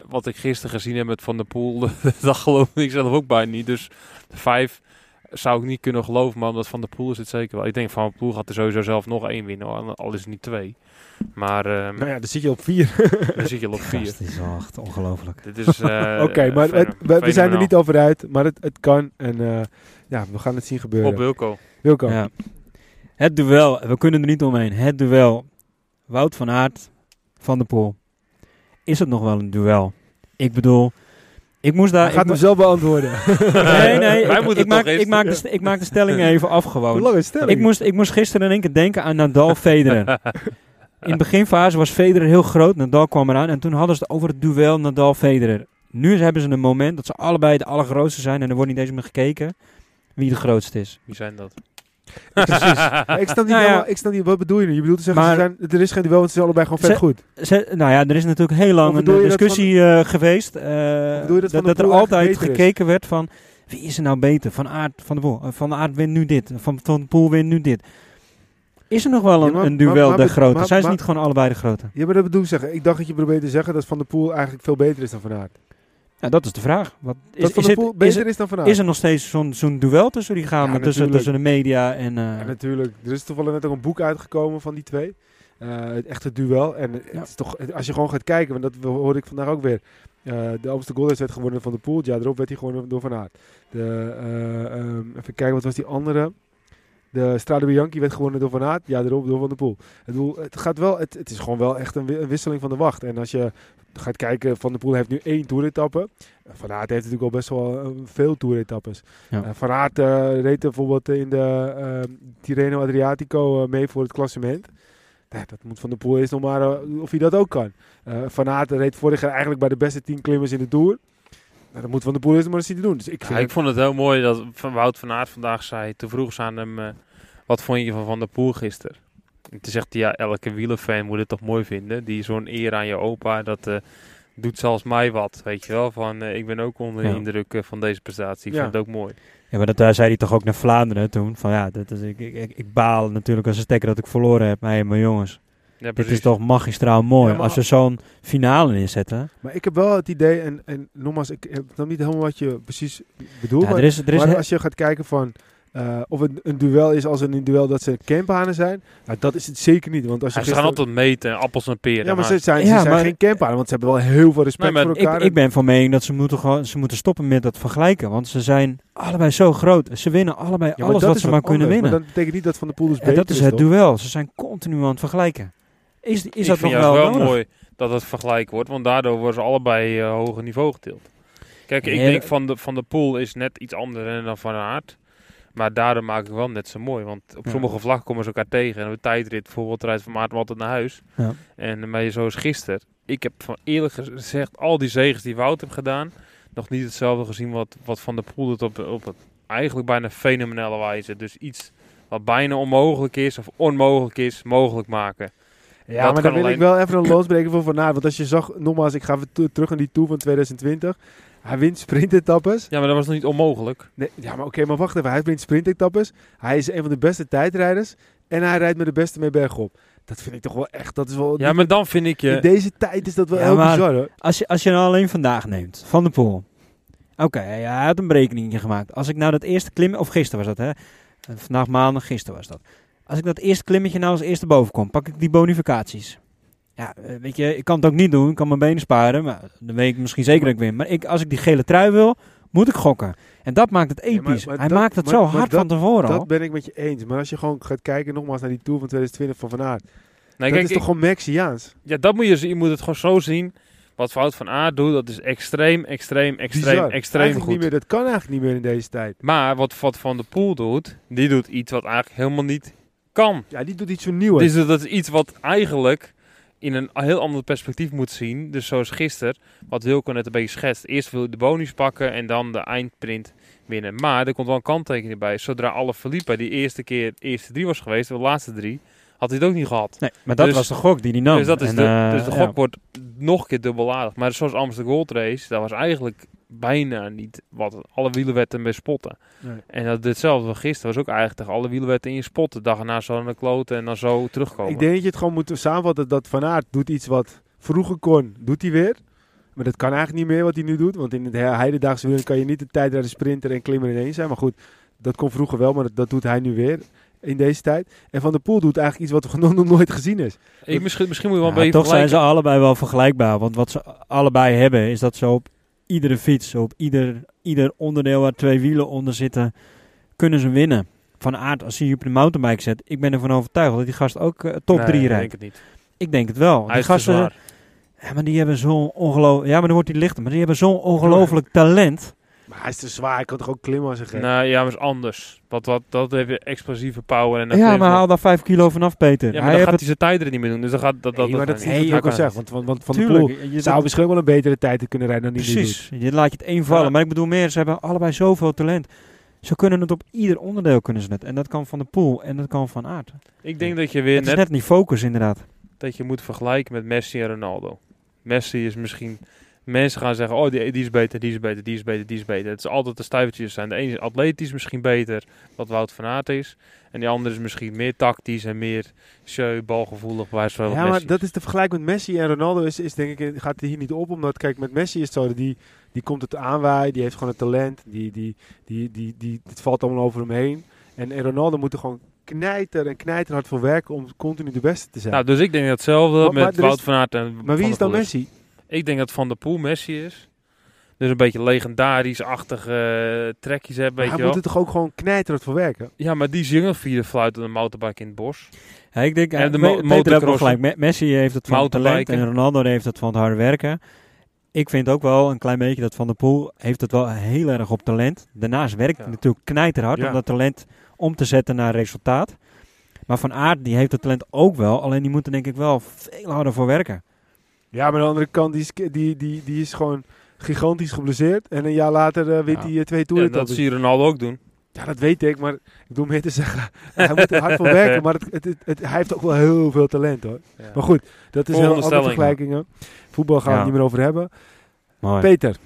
wat ik gisteren gezien heb met Van der Poel... dat geloof ik zelf ook bijna niet. Dus vijf zou ik niet kunnen geloven. Maar omdat Van der Poel is het zeker wel. Ik denk Van der Poel gaat er sowieso zelf nog één winnen. Al al is het niet twee. Maar ehm, Nou ja, dan zit je op vier. dan zit je op vier. Dit is echt ongelooflijk. Dit is... eh, Oké, maar het- we, we zijn er niet over uit. Maar het, het kan. En eh, ja, we gaan het zien gebeuren. Op Wilco. Wilco. Ja. Het duel, we kunnen er niet omheen. Het duel. Wout van Aert, Van der Poel. Is het nog wel een duel? Ik bedoel, ik moest daar... Hij gaat ik hem zelf beantwoorden. Nee, nee, Wij ik, moeten ik, maak, ik, maak de, ik maak de stelling even af Hoe gewoon. lang is stelling? Ik moest, ik moest gisteren in één keer denken aan Nadal Federer. In de beginfase was Federer heel groot, Nadal kwam eraan en toen hadden ze het over het duel Nadal Federer. Nu hebben ze een moment dat ze allebei de allergrootste zijn en er wordt niet eens meer gekeken wie de grootste is. Wie zijn dat? Precies. Ik snap niet Nou ja. helemaal, ik snap niet, wat bedoel je nu? Je bedoelt te zeggen, Maar- ze zijn, er is geen duel, want ze zijn allebei gewoon vet Ze- goed. Ze, nou ja, er is natuurlijk heel lang een bedoel je eh, discussie eh, geweest. eh, bedoel je dat Van dat er altijd is? gekeken werd van wie is er nou beter? Van Aert, Van de Poel. Eh, Van de Aert wint nu dit. Van, van de Poel wint nu dit. Is er nog wel Ja, een, maar- een duel maar- maar- de grote? Zijn ze maar- niet gewoon allebei de grote? Ja, maar dat bedoel ik zeggen. Ik dacht dat je probeerde te zeggen dat Van der Poel eigenlijk veel beter is dan Van Aert. Ja, dat is de vraag. Wat, is, dat Van der is, beter het- is dan Van Aert. is er nog steeds zo'n zo'n duel tussen die gaan Ja, tussen, de media en... eh, Ja, natuurlijk. Er is toevallig net ook een boek uitgekomen van die twee. Eh, het echte duel. En Ja. het is toch, als je gewoon gaat kijken, want dat hoorde ik vandaag ook weer. Eh, de Amsterdam Gold werd gewonnen van de Poel. Ja, erop werd hij gewonnen door Van Aert. De, eh, ehm, even kijken, wat was die andere? De Strade Bianchi werd gewonnen door Van Aert. Ja, erop door Van der Poel. Bedoel, het, gaat wel, het, het is gewoon wel echt een, wi- een wisseling van de wacht. En als je gaat kijken, Van der Poel heeft nu één toeretappe. Van Aert heeft natuurlijk al best wel eh, veel toeretappes. Ja. Eh, van Aert eh, reed bijvoorbeeld in de eh, Tirreno Adriatico mee voor het klassement. Dat moet Van der Poel eens nog maar of hij dat ook kan. Van Aert reed vorig jaar eigenlijk bij de beste tien klimmers in de Tour. Nou, dat moet Van der Poel eens nog maar zien te doen. Dus ik Ja, vind ik vond het heel mooi dat Van Wout van Aert vandaag zei. Toen vroeg ze aan hem, eh, wat vond je van Van der Poel gisteren? En toen zegt hij, ja, elke wielerfan moet het toch mooi vinden. Die zo'n eer aan je opa, dat eh, doet zelfs mij wat. Weet je wel, van eh, ik ben ook onder de Ja. indruk van deze prestatie. Ik Ja. vind het ook mooi. Ja, maar dat daar zei hij toch ook naar Vlaanderen toen. Van ja, dat is, ik, ik, ik, ik baal natuurlijk als een stekker dat ik verloren heb. Maar hey, maar jongens, Ja, dit precies. is toch magistraal mooi. Ja, maar- Als we zo'n finale inzetten. Maar ik heb wel het idee, en, en nogmaals, ik heb nog niet helemaal wat je precies bedoelt. Ja, maar er is, er is als je gaat kijken van eh, of het een duel is als een duel dat ze campanen zijn, nou, dat is het zeker niet. Want als je Hij ze gaan altijd meten, appels en peren. ja, maar maar- ze zijn, Ja, ze zijn maar- geen campanen, want ze hebben wel heel veel respect Nee, voor elkaar. ik, ik ben van mening dat ze moeten, gewoon, ze moeten stoppen met dat vergelijken. Want ze zijn allebei zo groot. Ze winnen allebei Ja, alles wat is ze maar kunnen winnen. Maar dat betekent niet dat Van de Poel dus beter dat is is, het toch? duel. Ze zijn continu aan het vergelijken. Is, is ik dat vind nog wel, wel nodig? mooi dat het vergelijk wordt, want daardoor worden ze allebei eh hoger niveau getild. Kijk, ik denk van de, van de pool is net iets anders dan Van Aert. Maar daardoor maak ik wel net zo mooi. Want op Ja. sommige vlakken komen ze elkaar tegen. En de tijdrit bijvoorbeeld rijdt Van Maarten altijd naar huis. Ja. En maar zoals gisteren. Ik heb van eerlijk gezegd al die zegens die Wout heeft gedaan. Nog niet hetzelfde gezien wat, wat Van der Poel doet op, op het eigenlijk bijna fenomenale wijze. Dus iets wat bijna onmogelijk is of onmogelijk is, mogelijk maken. Ja, Dat maar dan wil ik wel even een losbreken voor Van Aert. Want als je zag, nogmaals, ik ga terug naar die Tour van 2020. Hij wint sprintetappes. Ja, maar dat was nog niet onmogelijk. Nee, ja, maar oké, maar wacht even. Hij wint sprintetappes. Hij is een van de beste tijdrijders. En hij rijdt met de beste mee bergop. Dat vind ik toch wel echt, dat is wel... Ja, maar dan vind ik je... In deze tijd is dat wel Ja, heel maar- bizar, hoor. Als je, als je nou alleen vandaag neemt, Van de Poel. Oké, hij had een berekeningje gemaakt. Als ik nou dat eerste klim, of gisteren was dat hè. Eh, Vandaag maandag, gisteren was dat. Als ik dat eerste klimmetje nou als eerste boven kom, pak ik die bonificaties. Ja, eh, weet je, ik kan het ook niet doen. Ik kan mijn benen sparen, maar dan weet ik misschien zeker dat ik win. Maar ik, als ik die gele trui wil, moet ik gokken. En dat maakt het Ja, maar- episch. maar hij dat- maakt het maar- zo maar hard dat- van tevoren al. Dat ben ik met je eens. Maar als je gewoon gaat kijken, nogmaals, naar die Tour van 2020 van Van Aert. Nee, dat kijk, is ik- toch gewoon Mexiaans? Ja, dat moet je, zien. je moet het gewoon zo zien. Wat Fout van Aert doet, dat is extreem, extreem, extreem, Bizar. extreem Eigenlijk goed. Niet meer, dat kan eigenlijk niet meer in deze tijd. Maar wat, wat Van de Poel doet, die doet iets wat eigenlijk helemaal niet kan. Ja, die doet iets zo nieuws. Dus dat is iets wat eigenlijk in een heel ander perspectief moet zien. Dus zoals gisteren, wat Wilco net een beetje schetst. Eerst wil je de bonus pakken en dan de eindprint winnen. Maar er komt wel een kanttekening bij. Zodra alle Felipe die eerste keer de eerste drie was geweest, de laatste drie, had hij het ook niet gehad. Nee, maar dat Dus- was de gok die hij nam. Dus, dat is En, de, eh, dus de ja. gok wordt nog een keer dubbelaardig. Maar zoals Amsterdam Gold Race, dat was eigenlijk bijna niet wat alle wielerwetten mee spotten. Nee. En dat hetzelfde van gisteren was ook eigenlijk tegen alle wielerwetten in je spotten. Dag erna zo naar de kloten en dan zo terugkomen. Ik denk dat je het gewoon moet samenvatten dat Van Aert doet iets wat vroeger kon, doet hij weer. Maar dat kan eigenlijk niet meer wat hij nu doet. Want in het he- heidendaagse wielen kan je niet de tijdrijder, sprinter en klimmer in één zijn. Maar goed, dat kon vroeger wel, maar dat, dat doet hij nu weer in deze tijd. En Van der Poel doet eigenlijk iets wat nog, nog nooit gezien is. Ik, misschien, misschien moet je wel Ja, een beetje toch zijn ze allebei wel vergelijkbaar. Want wat ze allebei hebben, is dat ze op iedere fiets, op ieder, ieder onderdeel waar twee wielen onder zitten, kunnen ze winnen. Van aard, als hij je op de mountainbike zet, ik ben ervan overtuigd dat die gast ook eh, top Nee, 3 ik rijdt. denk het niet. Ik denk het wel. Hij die is te gasten, zwaar. ja, maar die hebben zo'n ongelooflijk, ja, maar dan wordt hij lichter, maar die hebben zo'n ongelooflijk talent. Maar hij is te zwaar, hij kan toch ook klimmen als een gek. Nou ja, maar is anders. Wat, wat, dat heeft je explosieve power. En dat Ja, maar haal daar 5 kilo vanaf, Peter. ja, maar hij dan gaat hij zijn tijden niet meer doen. Dus dan gaat dat, dat, Nee, dat maar dat gaat is niet. niet wat ik al Hij kan zeg. Want, want, want Van Tuurlijk, Poel je- zou dat- misschien wel een betere tijd kunnen rijden dan die. Precies, je laat je het één vallen. Ja. Maar ik bedoel meer, ze hebben allebei zoveel talent. Ze kunnen het op ieder onderdeel kunnen ze het. En dat kan van de pool en dat kan van aard. Ik denk dat je weer Het is net niet focus inderdaad. dat je moet vergelijken met Messi en Ronaldo. Messi is misschien... Mensen gaan zeggen, oh die, die is beter, die is beter, die is beter, die is beter. Het is altijd de stuivertjes zijn. De ene is atletisch misschien beter, wat Wout van Aert is. En die andere is misschien meer tactisch en meer show, balgevoelig, waar zo Ja, maar dat is de vergelijking met Messi en Ronaldo is, is denk ik, gaat hier niet op. Omdat, kijk, met Messi is het zo, die, die komt het aanwaaien, die heeft gewoon het talent, die, die, die, die, die, het valt allemaal over hem heen. En, en Ronaldo moet er gewoon knijter en knijter hard voor werken om continu de beste te zijn. Nou, dus ik denk hetzelfde Maar- maar met is- Wout van Aert en maar wie is dan Messi? Ik denk dat Van der Poel Messi is. Dus een beetje legendarisch-achtige eh, trekjes hebben, weet hij je moet er toch ook gewoon knijter hard voor werken? Ja, maar die zingen vierde fluit op een motorbike in het bos. Ja, ik denk, En eh, de mo- gelijk. Me- Messi heeft het van het talent en Ronaldo heeft het van het harde werken. Ik vind ook wel een klein beetje dat Van der Poel heeft het wel heel erg op talent. Daarnaast werkt hij Ja. natuurlijk knijterhard Ja. om dat talent om te zetten naar resultaat. Maar Van Aert die heeft het talent ook wel. Alleen die moet er denk ik wel veel harder voor werken. Ja, maar aan de andere kant, die is, die, die, die is gewoon gigantisch geblesseerd. En een jaar later eh, wint Ja. hij eh, twee Ja, toeren. dat zie je Ronaldo ook doen. Ja, dat weet ik, maar ik bedoel meer te zeggen, hij moet er hard voor werken, maar het, het, het, het- hij heeft ook wel heel veel talent hoor. Maar goed, dat is een heel andere vergelijkingen. Voetbal gaan we Ja. het niet meer over hebben. Mooi. Peter,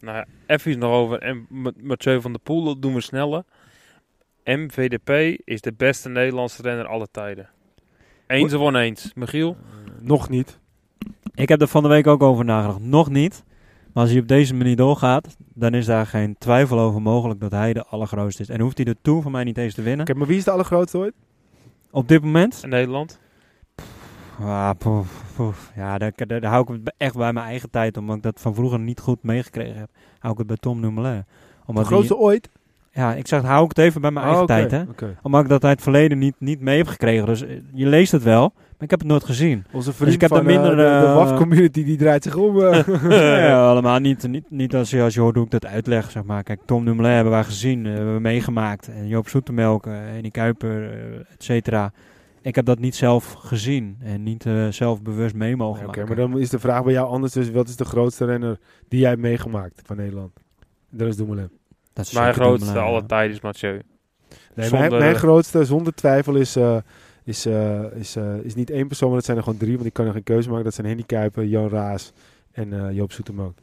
Nou ja, even iets nog over. En met Mathieu van der Poel, dat doen we sneller. MVDP is de beste Nederlandse renner aller tijden. Eens of oneens. Michiel? nog niet. Ik heb er van de week ook over nagedacht. Nog niet. Maar als hij op deze manier doorgaat, dan is daar geen twijfel over mogelijk dat hij de allergrootste is. En hoeft hij de Tour van mij niet eens te winnen. Oké, maar wie is de allergrootste ooit? Op dit moment In Nederland? Ah. Ja, daar, daar, daar hou ik het echt bij mijn eigen tijd, omdat ik dat van vroeger niet goed meegekregen heb. Hou ik het bij Tom Dumoulin. De Omdat die- grootste ooit? ja, ik zeg, hou ik het even bij mijn eigen Oh, oké, tijd, hè. oké. Omdat ik dat uit het verleden niet, niet mee heb gekregen. Dus eh, je leest het wel, ik heb het nooit gezien. Onze vriend ik heb van daar minder, eh, de, de eh, WAF-community, die draait zich om. eh. ja, allemaal niet, niet, niet als, je, als je hoort hoe ik dat uitleg, zeg maar. Kijk, Tom Dumoulin hebben wij gezien, eh, hebben we meegemaakt. En Joop Zoetemelk, uh, Henny Kuiper, eh, et cetera. Ik heb dat niet zelf gezien en niet eh, zelf bewust mee mogen Oké, maken. maar dan is de vraag bij jou anders. Dus wat is de grootste renner die jij hebt meegemaakt van Nederland? Dat is Dumoulin. dat is Mijn grootste Dumoulin, alle ja. tijden is Mathieu. Nee, Zonder- mijn, mijn grootste, zonder twijfel, is, eh, is, eh, is, eh, is niet één persoon, maar dat zijn er gewoon drie. Want ik kan er geen keuze maken. Dat zijn Henny Kuiper, Jan Raas en eh, Joop Soetemelk.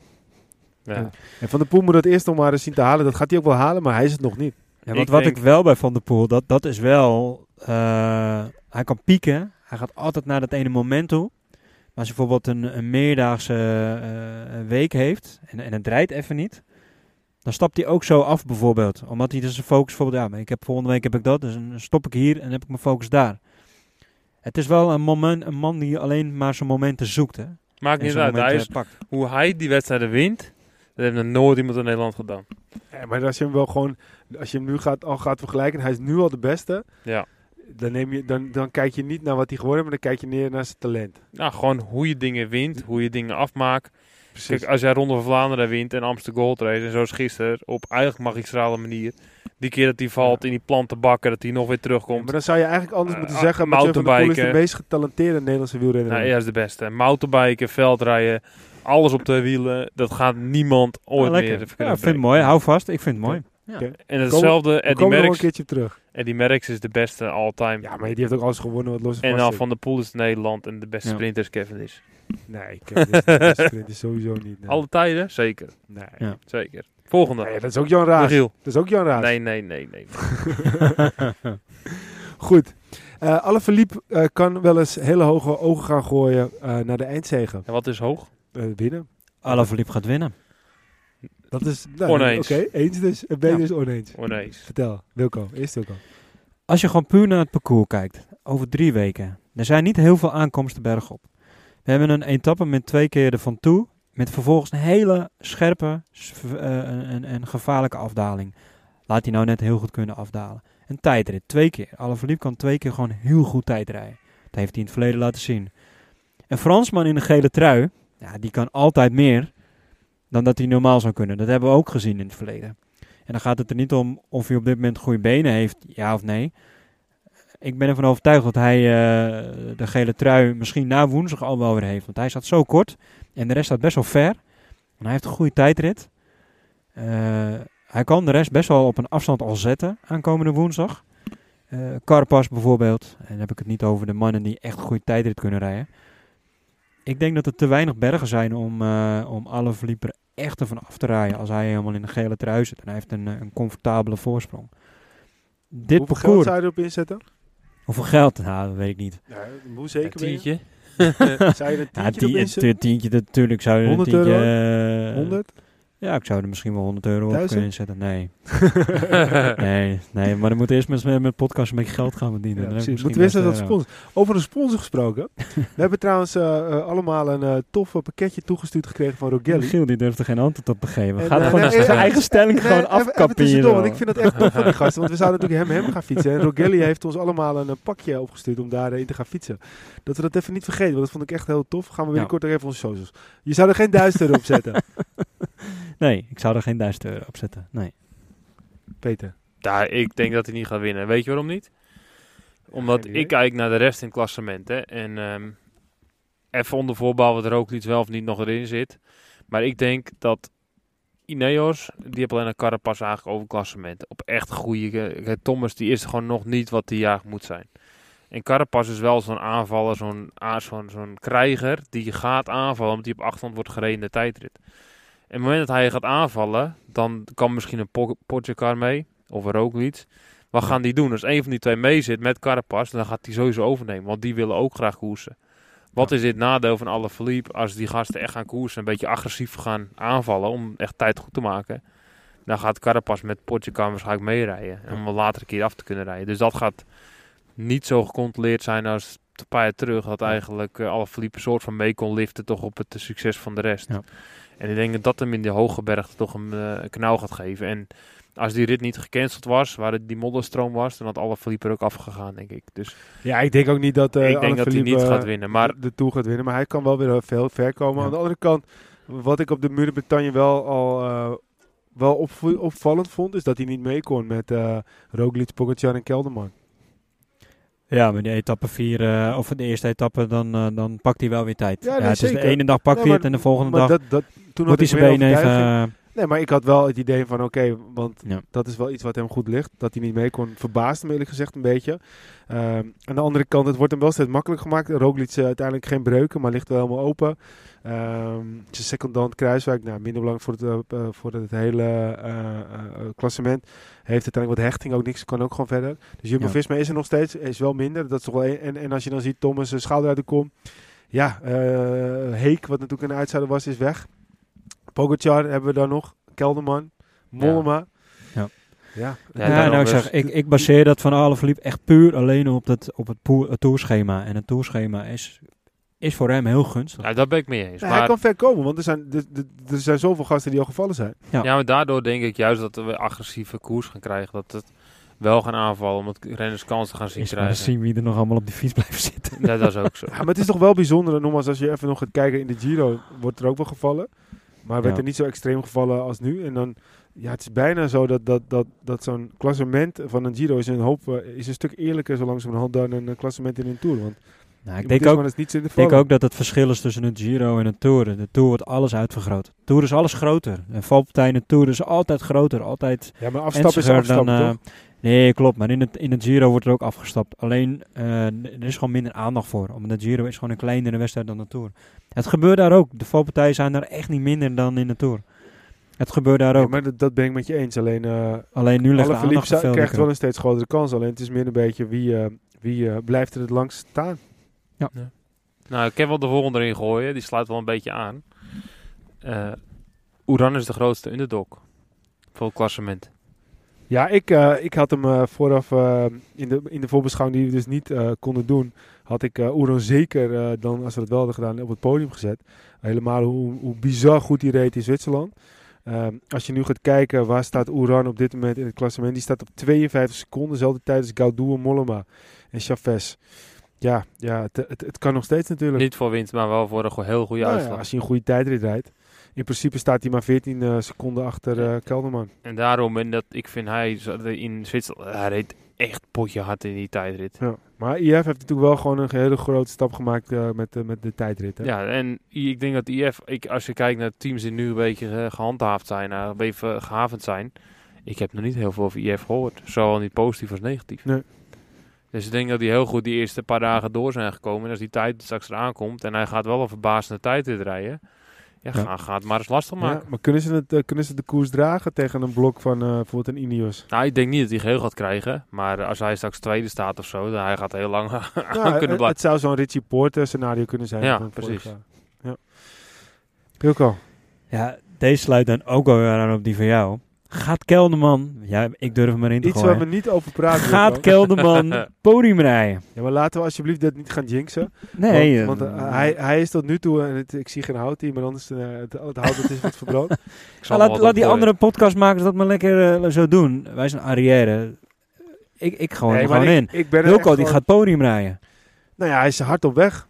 Ja. Ja. En Van der Poel moet dat eerst nog maar eens zien te halen. Dat gaat hij ook wel halen, maar hij is het nog niet. Ja, Ik want wat denk- ik wel bij Van der Poel, dat, dat is wel... eh, hij kan pieken. Hij gaat altijd naar dat ene moment toe. Maar als je bijvoorbeeld een, een meerdaagse eh, week heeft en, en het draait even niet... Dan stapt hij ook zo af bijvoorbeeld. Omdat hij dus zijn focus bijvoorbeeld... Ja, maar ik heb, volgende week heb ik dat, dus dan stop ik hier en heb ik mijn focus daar. Het is wel een, moment, een man die alleen maar zijn momenten zoekt. Hè? Maakt niet uit. Hij is, pakt. hoe hij die wedstrijden wint, dat heeft nog nooit iemand in Nederland gedaan. Ja, maar als je hem wel gewoon, als je hem nu gaat, al gaat vergelijken, hij is nu al de beste. Ja. Dan, neem je, dan, dan kijk je niet naar wat hij geworden is, maar dan kijk je neer naar zijn talent. Nou, gewoon hoe je dingen wint, hoe je dingen afmaakt. Precies. Kijk, als jij Ronde van Vlaanderen wint en Amsterdam Gold Race en zoals gisteren op eigenlijk magistrale manier. Die keer dat hij valt in die plantenbakken, dat hij nog weer Ja, terugkomt. maar dan zou je eigenlijk anders Eh, moeten zeggen, Mathieu van der Poel is de meest getalenteerde Nederlandse wielrenner. Nou, hij is de beste. Mountainbiken, veldrijden, alles op de wielen. Dat gaat niemand ooit Ja, meer Ja, ik vind het mooi. Hou vast. Ik vind het mooi. Oké. En hetzelfde, Eddie er nog een Merckx. keertje terug. Eddie Merckx is de beste all-time. Ja, maar die heeft ook alles gewonnen wat los en dan. Van der Poel is Nederland en de beste Ja. sprinter is Kevin is. Nee, Kevin is de beste sprinter sowieso niet. Nee. Alle tijden? Zeker. Nee. Ja. Zeker. Volgende. Nee, dat is ook Jan Raas. Michiel. Dat is ook Jan Raas. Nee, nee, nee, nee. Goed. Eh Alle eh, kan wel eens hele hoge ogen gaan gooien eh, naar de eindzegen. En wat is hoog? Eh, winnen. Alaphilippe gaat winnen. Dat is... Nou, Oneens. Oké, eens dus. En ben je Ja. dus oneens. Oneens. Vertel. Wilco. Eerst Wilco. Als je gewoon puur naar het parcours kijkt, over drie weken, er zijn niet heel veel aankomsten bergop. We hebben een etappe met twee keer er van toe, met vervolgens een hele scherpe eh, en, gevaarlijke afdaling. Laat hij nou net heel goed kunnen afdalen. Een tijdrit, twee keer. Alaphilippe kan twee keer gewoon heel goed tijd rijden. Dat heeft hij in het verleden laten zien. Een Fransman in een gele trui, ja, die kan altijd meer dan dat hij normaal zou kunnen. Dat hebben we ook gezien in het verleden. En dan gaat het er niet om of hij op dit moment goede benen heeft, ja of nee. Ik ben ervan overtuigd dat hij eh, de gele trui misschien na woensdag al wel weer heeft. Want hij staat zo kort en de rest staat best wel ver. En hij heeft een goede tijdrit. Eh, hij kan de rest best wel op een afstand al zetten aankomende woensdag. Eh Carpas bijvoorbeeld. En dan heb ik het niet over de mannen die echt een goede tijdrit kunnen rijden. Ik denk dat er te weinig bergen zijn om, eh om alle er echt ervan af te rijden als hij helemaal in een gele trui zit. En hij heeft een, een comfortabele voorsprong. Dit Hoeveel parcours, zou je erop inzetten? Hoeveel geld? Nou, dat weet ik niet. Ja, hoe Een zeker ben je? tientje. Zou je er een Ja, tientje tu- tientje, natuurlijk zou je een 100 tientje... euro? eh, 100? Ja, ik zou er misschien wel 100 euro op kunnen inzetten. Nee. nee, nee, maar dan moet eerst met, met podcast een beetje geld gaan verdienen. Ja, precies. Moeten 1000 sponsor. Over een sponsor gesproken. we hebben trouwens eh, eh, allemaal een eh tof pakketje toegestuurd gekregen van. Rogelli. Giel die durft er geen antwoord op te geven. En, Gaat gewoon nee, zijn eigen stelling Nee, gewoon even- even afkappen hier. want ik vind dat echt tof van die gasten. Want we zouden natuurlijk hem hem gaan fietsen. En Rogelli heeft ons allemaal een, pakje opgestuurd om daarin te gaan fietsen. Dat we dat even niet vergeten, want dat vond ik echt heel tof. Gaan we binnenkort nog even onze socials. Je zou er geen duizend euro op zetten, Nee, ik zou er geen 1000 euro op zetten. Nee. Peter. Ja, ik denk dat hij niet gaat winnen. Weet je waarom niet? Omdat ik kijk naar de rest in het klassement. Hè, en ehm even onder voorbouw wat er ook iets wel of niet nog erin zit. Maar ik denk dat Ineos, die heeft alleen een Carapaz eigenlijk over het klassement. Op echt goede... eh, Thomas die is gewoon nog niet wat hij jaar moet zijn. En Carapaz is wel zo'n aanvaller, zo'n zo'n krijger die gaat aanvallen omdat hij op achterstand wordt gereden in de tijdrit. En op het moment dat hij gaat aanvallen, dan kan misschien een Po- mee of een Roglic. Wat gaan die doen? Als een van die twee mee zit met Carapaz, dan gaat hij sowieso overnemen, want die willen ook graag koersen. Wat is dit nadeel van alle verliep als die gasten echt gaan koersen, een beetje agressief gaan aanvallen om echt tijd goed te maken? Dan gaat Carapaz met Pogacar waarschijnlijk meerijden om een latere keer af te kunnen rijden. Dus dat gaat niet zo gecontroleerd zijn als een paar jaar terug. Dat eigenlijk alle verliep een soort van mee kon liften toch op het succes van de rest. Ja. En ik denk dat dat hem in de hoge bergen toch een eh, knauw gaat geven. En Als die rit niet gecanceld was, waar het die modderstroom was, dan had alle Philippe er ook afgegaan, denk ik. Dus Ja, ik denk ook niet dat eh ik denk dat hij niet eh, gaat winnen. Maar de Tour gaat winnen. Maar hij kan wel weer heel veel ver komen. Ja. Aan de andere kant, wat ik op de Muur Bretagne wel al eh, wel opv- opvallend vond, is dat hij niet mee kon met eh Roglic, Pogacar en Kelderman. Ja, maar die etappe 4, of de eerste etappe, dan, eh, dan pakt hij wel weer tijd. Ja, het is de zeker. ene dag pakt hij het en de volgende Maar dag dat, dat, toen moet had hij ik zijn been even... eh, Nee, maar ik had wel het idee van oké, want Ja. dat is wel iets wat hem goed ligt. Dat hij niet mee kon, verbaasde me eerlijk gezegd een beetje. Ehm, aan de andere kant, het wordt hem wel steeds makkelijk gemaakt. Roglic eh, uiteindelijk geen breuken, maar ligt wel helemaal open. Ehm zijn secondant Kruiswijk, nou, minder belangrijk voor het, eh, voor het hele klassement. Heeft uiteindelijk wat hechting, ook niks, kan ook gewoon verder. Dus Jumbo-Visma is er nog steeds, is wel minder. Dat is toch wel een- en, en als je dan ziet Thomas zijn schouder uit de kom. Ja, Heek, wat natuurlijk een uitzijder was, is weg. Pogacar hebben we daar nog. Kelderman, Mollema. Ja. Ja, Ja, nou, ik zeg, ik, ik baseer dat van Alaphilippe echt puur alleen op het, op het, het tourschema. En het tourschema is, is voor hem heel gunstig. ja, daar ben ik mee eens. Ja, maar, hij kan ver komen, want er zijn, er, er- er zijn zoveel gasten die al gevallen zijn. Ja. ja, maar daardoor denk ik juist dat we agressieve koers gaan krijgen. Dat het wel gaan aanvallen, omdat renners kansen gaan zien Is krijgen. zien wie er nog allemaal op die fiets blijft zitten. Ja, dat is ook zo. Ja, maar het is toch wel bijzonder, nogmaals, als je even nog gaat kijken in de Giro, wordt er ook wel gevallen. Maar werd Ja. er niet zo extreem gevallen als nu. En dan, ja, het is bijna zo dat, dat, dat, dat zo'n klassement van een Giro is een hoop, eh, is een stuk eerlijker zo langzamerhand dan een eh, klassement in een Tour. Want Nou, ik denk ook, Ik denk ook dat het verschil is tussen een Giro en een Tour. De Tour wordt alles uitvergroot. De Tour is alles groter. Een valpartij in de Tour is altijd groter. Altijd Ja, maar afstappen is afstappen, dan... toch? Nee, klopt. Maar in het, in het Giro wordt er ook afgestapt. Alleen, eh, er is gewoon minder aandacht voor. Omdat de Giro is gewoon een kleinere wedstrijd dan de Tour. Het gebeurt daar ook. De valpartijen zijn daar echt niet minder dan in de Tour. Het gebeurt daar ook. maar dat, dat ben ik met je eens. Alleen, eh Alleen nu ligt de aandacht krijgt wel een steeds grotere kans. Alleen het is meer een beetje wie, eh, wie eh, blijft er het langst staan. Nou, ik heb wel de volgende erin gooien. Die sluit wel een beetje aan. Eh Oeran is de grootste underdog. Voor het klassement. Ja, ik, eh, ik had hem eh, vooraf eh, in, de, in de voorbeschouwing die we dus niet konden doen, had ik uh, Oeran zeker dan, als we het wel hadden gedaan, op het podium gezet. Helemaal hoe, hoe bizar goed die reed in Zwitserland. Ehm, als je nu gaat kijken, waar staat Oeran op dit moment in het klassement? Die staat op 52 seconden, dezelfde tijd als Gaudu en Mollema en Chavez. Ja, ja het, het, het kan nog steeds natuurlijk. Niet voor winst, maar wel voor een heel goede Nou ja, uitslag. als je een goede tijdrit rijdt. In principe staat hij maar 14 eh, seconden achter eh, Kelderman. En daarom, en dat, ik vind hij in Zwitserland, hij reed echt potje hard in die tijdrit. Ja. Maar IF heeft natuurlijk wel gewoon een hele grote stap gemaakt eh, met, met de tijdrit. Hè? Ja, en ik denk dat IF, ik, als je kijkt naar teams die nu een beetje eh, gehandhaafd zijn, uh, even gehavend zijn. Ik heb nog niet heel veel over IF gehoord. Zowel niet positief als negatief. Nee. Dus ik denk dat hij heel goed die eerste paar dagen door zijn gekomen. En als die tijd straks eraan komt en hij gaat wel een verbazende tijd rijden. Ja, Ja. Ga, ga het maar eens lastig maken. Ja, maar kunnen ze, het, eh, kunnen ze de koers dragen tegen een blok van eh, bijvoorbeeld een Ineos? Nou, ik denk niet dat hij geheel gaat krijgen. Maar als hij straks tweede staat of zo, dan hij gaat heel lang aan Nou, kunnen het, blijven. het zou zo'n Richie Porter scenario kunnen zijn. Ja, precies. Ja. Pilko. Ja, deze sluit dan ook wel weer aan op die van jou. Gaat Kelderman, ja, ik durf hem erin te Iets gooien. waar we niet over praten. Gaat. Kelderman podium rijden? Ja, maar laten we alsjeblieft dit niet gaan jinxen. Nee. want want, eh, eh, hij, hij is tot nu toe, en het, ik zie geen hout hier, maar anders uh, het, het hout dat is wat verbrand. Laat laat die andere podcastmakers dat maar lekker eh, zo doen. Wij zijn arrière. Ik, ik gooi Nee, hem maar gewoon ik, in. ik ben Wilco die gewoon- gaat podium rijden. Nou ja, hij is hard op weg.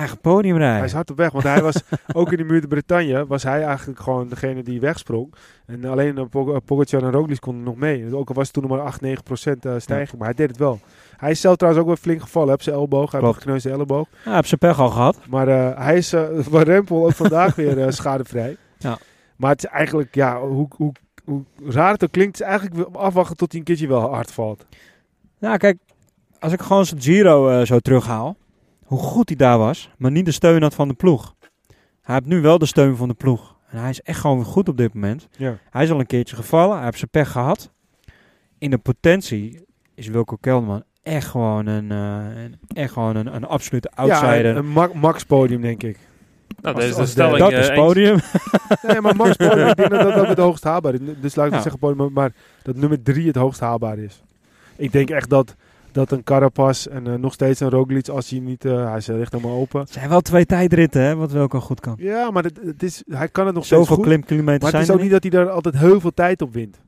Hij gaat podium rijden. Hij is hard op weg, want hij was ook in de muur de Bretagne, was hij eigenlijk gewoon degene die wegsprong. En alleen uh, Pog- Pogacar en Roglic konden nog mee. Ook al was het toen nog maar 8, 9 procent uh, stijging, maar hij deed het wel. Hij is zelf trouwens ook wel flink gevallen, op zijn elleboog, hij heeft Klopt. een gekneusde elleboog. Ja, hij heeft zijn pech al gehad. Maar uh, hij is uh, van Rempel ook vandaag weer uh, schadevrij. Ja. Maar het is eigenlijk, ja, hoe, hoe, hoe raar het ook klinkt, het is eigenlijk afwachten tot hij een keertje wel hard valt. Nou, kijk, als ik gewoon zijn Giro eh, zo terughaal, hoe goed hij daar was, maar niet de steun had van de ploeg. Hij heeft nu wel de steun van de ploeg. En hij is echt gewoon goed op dit moment. Ja. Hij is al een keertje gevallen, hij heeft zijn pech gehad. In de potentie is Wilco Kelderman echt gewoon een, eh, een- echt gewoon een, een absolute outsider. Ja, een ma max podium denk ik. Nou, Als- dat is de stelling. dat eh, is eens. podium. Nee, maar max podium, ik denk dat dat, dat het hoogst haalbaar is. Dus laat ik Ja. niet zeggen podium, maar dat nummer drie het hoogst haalbaar is. Ik denk echt dat, dat een Carapaz en eh, nog steeds een Roglic, als hij niet, eh, hij is echt helemaal open. Het zijn wel twee tijdritten, hè, wat Wilco goed kan. Ja, maar het, het is, hij kan het nog steeds Zoveel goed. klimkilometers Maar het zijn is er ook niet dat hij daar altijd heel veel tijd op wint.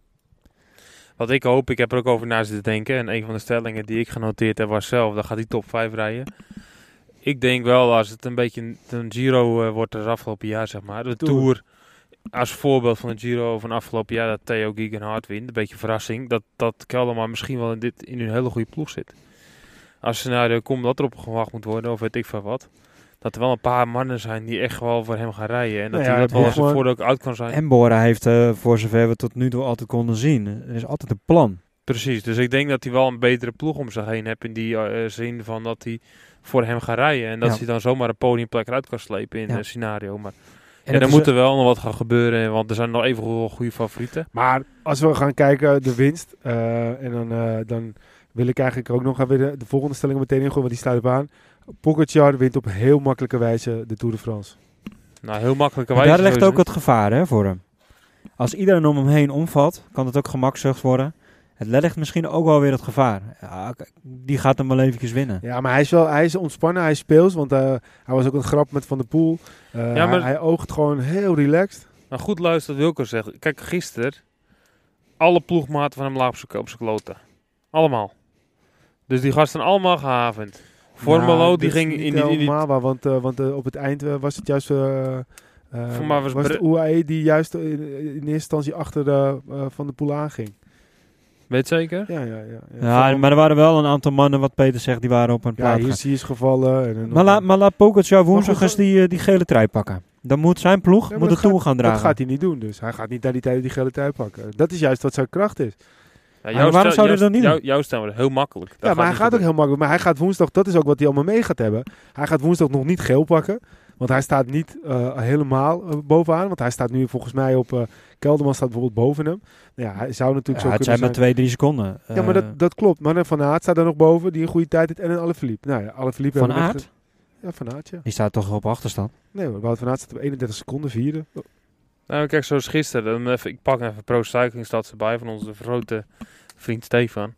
Wat ik hoop, ik heb er ook over na zitten denken. En een van de stellingen die ik genoteerd heb was zelf, dan gaat hij top 5 rijden. Ik denk wel, als het een beetje een, Giro eh, wordt als afgelopen jaar, zeg maar. De Tour. Tour. Als voorbeeld van de Giro van afgelopen jaar, dat Theo Gegenhardt wint. Een beetje verrassing. Dat, dat Kelderman misschien wel in, dit, in een hele goede ploeg zit. Als scenario komt dat erop gewacht moet worden, of weet ik veel wat. Dat er wel een paar mannen zijn die echt wel voor hem gaan rijden. En dat Nou hij dat wel als een voordeel ook uit kan zijn. En Bora heeft, eh, voor zover we tot nu toe altijd konden zien, er is altijd een plan. Precies, dus ik denk dat hij wel een betere ploeg om zich heen heeft in die eh, zin van dat hij voor hem gaat rijden. En dat Ja. hij dan zomaar een podiumplek eruit kan slepen in Ja. een scenario. Maar En ja, er is, moet er wel nog wat gaan gebeuren, want er zijn nog even goede favorieten. Maar als we gaan kijken, de winst. eh, en dan, eh, dan wil ik eigenlijk ook nog even de, de volgende stelling meteen ingooien, want die sluit op aan. Pogacar wint op heel makkelijke wijze de Tour de France. Nou, heel makkelijke Maar wijze. daar ligt ook het gevaar hè, voor hem. Als iedereen om hem heen omvalt, kan het ook gemakzucht worden. Het ligt misschien ook wel weer het gevaar. Ja, die gaat hem wel eventjes winnen. Ja, maar hij is wel hij is ontspannen, hij is speels, want eh, hij was ook een grap met Van der Poel. Eh, Ja, maar- hij, hij oogt gewoon heel relaxed. Maar goed luisteren wat Wilco zegt. Kijk, gisteren, alle ploegmaten van hem lagen op zijn- kloten. Allemaal. Dus die gasten allemaal gehavend. Formelo, Ja, die is ging in die... In die want, eh, want eh, op het eind was het juist... eh, eh, Voor was was UAE die juist in, in eerste instantie achter de, eh, Van de Poel aanging. Weet zeker? Ja, ja, ja. ja. Ja, maar er waren wel een aantal mannen, wat Peter zegt, die waren op een ja, plaat. is, hier is gevallen. En, Maar, laat, maar laat Pogacar woensdag eens die, eh, die gele trui pakken. Dan moet zijn ploeg Ja, moet Tour gaat- gaan dragen. Dat gaat hij niet doen, dus hij gaat niet naar die tijd die gele trui pakken. Dat is juist wat zijn kracht is. Ja, Maar waarom stel- zou hij jouw- dat niet jouw- Jouw stem wordt heel makkelijk. Dat ja, maar hij gaat ook heel makkelijk. Maar hij gaat woensdag, dat is ook wat hij allemaal mee gaat hebben. Hij gaat woensdag nog niet geel pakken. Want hij staat niet eh, helemaal eh, bovenaan. Want hij staat nu volgens mij op... eh, Kelderman staat bijvoorbeeld boven hem. Nou ja, hij zou natuurlijk Ja, zo het kunnen zijn maar twee, drie seconden. Ja, maar dat, dat klopt. Maar Van Aert staat er nog boven, die een goede tijd heeft. En een Alaphilippe. Nou ja, Alaphilippe... Van Aert? Ja, Van Aert, ja. Die staat toch op achterstand. Nee hoor, Wout van Aert staat op 31 seconden, vierde. Nou, kijk, zoals gisteren. Dan even, ik pak even Pro Cycling staat erbij van onze grote vriend Stefan.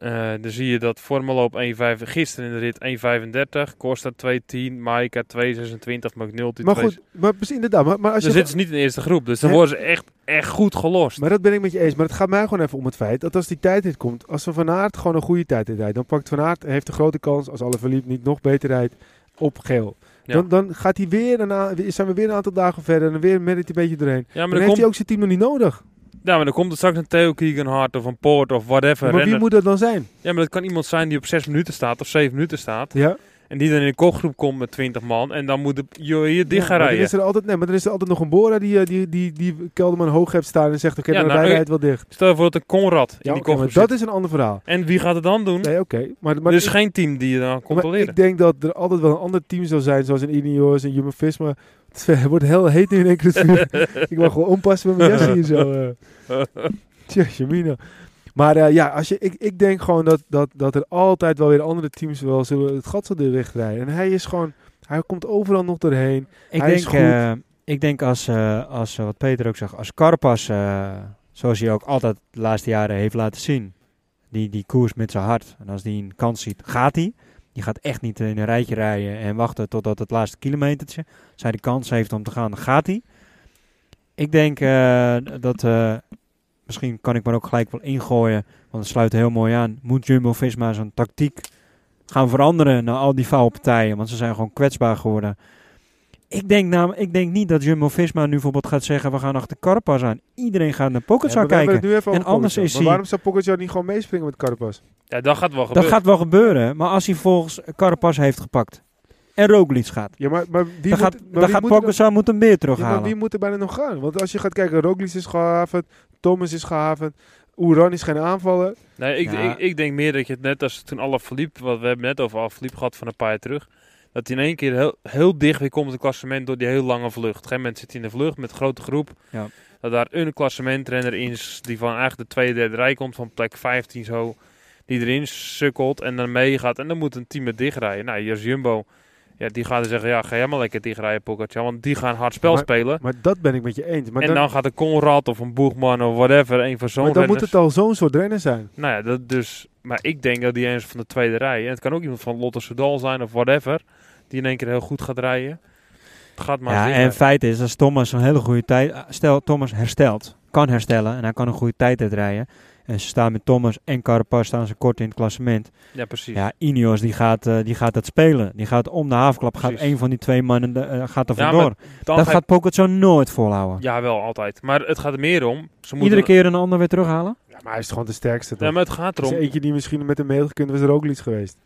Eh, dan zie je dat Formelo op 1,5 gisteren in de rit 1,35, Costa 2,10, Maika 2,26, McNulty Maar 2. goed, maar inderdaad. Maar, maar als Dan je... zitten ze niet in de eerste groep, dus dan Hè? worden ze echt, echt goed gelost. Maar dat ben ik met je eens. Maar het gaat mij gewoon even om het feit dat als die tijd niet komt, als we Van Aert gewoon een goede tijd rijdt, dan pakt Van Aert, heeft de grote kans, als Alaphilippe niet nog beter rijdt, op geel. Ja. Dan, dan gaat hij weer, een zijn we weer een aantal dagen verder en dan weer met het een beetje doorheen. ja, maar dan dan heeft komt, hij ook zijn team nog niet nodig. Ja, maar dan komt er straks een Theo Keeganhart of een Poort of whatever. maar wie moet dat dan zijn? Ja, maar dat kan iemand zijn die op 6 minuten staat of 7 minuten staat. Ja? En die dan in een kopgroep komt met 20 man. En dan moet de, joh, hier dicht gaan rijden. is er altijd, nee, maar dan is er altijd nog een Bora die, eh, die, die, die Kelderman hoog heeft staan en zegt, oké, Ja, dan nou, rij hij het wel dicht. Stel je voor dat een Conrad in Ja, die oké, maar dat is een ander verhaal. En wie gaat het dan doen? Nee, oké. Maar, maar er is ik- geen team die je dan Maar controleren. ik denk dat er altijd wel een ander team zou zijn, zoals een Ineos en Jumbo-Visma. Het wordt heel heet nu in één keer. ik mag gewoon oppassen met mijn jas hier zo. eh. Tja, Jamina. Maar eh, ja, als je, ik, ik denk gewoon dat, dat, dat er altijd wel weer andere teams wel zullen het gat zullen dichtrijden. En hij is gewoon, hij komt overal nog doorheen. Ik Hij is denk, goed. eh, ik denk als, eh, als wat Peter ook zegt, als Carpas, eh, zoals hij ook altijd de laatste jaren heeft laten zien, die, die koers met zijn hart. En als die een kans ziet, gaat hij. Die gaat echt niet in een rijtje rijden en wachten totdat het laatste kilometertje. Hij de kans heeft om te gaan, dan gaat hij. Ik denk eh, dat, eh, misschien kan ik maar ook gelijk wel ingooien, want het sluit heel mooi aan. Moet Jumbo-Visma zijn tactiek gaan veranderen na al die partijen, want ze zijn gewoon kwetsbaar geworden. Ik denk, nam, ik denk niet dat Jumbo-Visma nu bijvoorbeeld gaat zeggen, we gaan achter Carapaz aan. Iedereen gaat naar Ja, Pogacar hebben kijken. het nu even En over anders is hij- waarom zou Pogacar niet gewoon meespringen met Carapaz? Ja, dat gaat wel Dat gebeuren. gaat wel gebeuren, maar als hij volgens Carapaz heeft gepakt en Roglic gaat, Ja, maar, maar wie dan moet, gaat, maar dan wie gaat moet dan- Pogacar moet hem weer Ja, terughalen. maar wie moet er bijna nog gaan? Want als je gaat kijken, Roglic is gehavend, Thomas is gehavend, Oeran is geen aanvaller. Nee, ik, Ja. ik, ik denk meer dat je het net als toen alle verliep, wat we hebben net over Alaphilippe gehad van een paar jaar terug, dat hij in één keer heel, heel dicht weer komt in het klassement door die heel lange vlucht. Op een gegeven moment zit hij in de vlucht met een grote groep. Ja. Dat daar een klassementrenner in is die van eigenlijk de tweede, derde rij komt, van plek 15 zo, die erin sukkelt en dan meegaat. En dan moet een team met dichtrijden. Nou, hier is Jumbo. Ja, die gaat dan zeggen, ja, ga jij maar lekker dichtrijden, Pogacar. Want die gaan hard spel Maar- spelen. Maar dat ben ik met je eens. Maar en dan, dan, gaat een Conrad of een Boegman of whatever, een van zo'n maar dan moet het al zo'n soort renner zijn. Nou ja, dat dus. Maar ik denk dat die eens van de tweede rij. En het kan ook iemand van Lotte Soudal zijn of whatever. Die in één keer heel goed gaat rijden. Het gaat maar ja, en feit is, als Thomas een hele goede tijd, stel Thomas herstelt, kan herstellen en hij kan een goede tijd uitrijden. En ze staan met Thomas en Carapaz staan ze kort in het klassement. Ja, precies. Ja, Ineos die gaat, eh, die gaat het spelen. Die gaat om de havenklap, gaat een van die twee mannen de- eh, gaat er Ja, vandoor. dan dat ga- gaat Pogacar nooit volhouden. Ja, wel, altijd. Maar het gaat er meer om. Ze moeten, Iedere keer een ander weer terughalen? Ja, maar hij is gewoon de sterkste. Ja, toch? maar het gaat Er is erom. eentje die misschien met hem mee had gekund, was er ook iets geweest.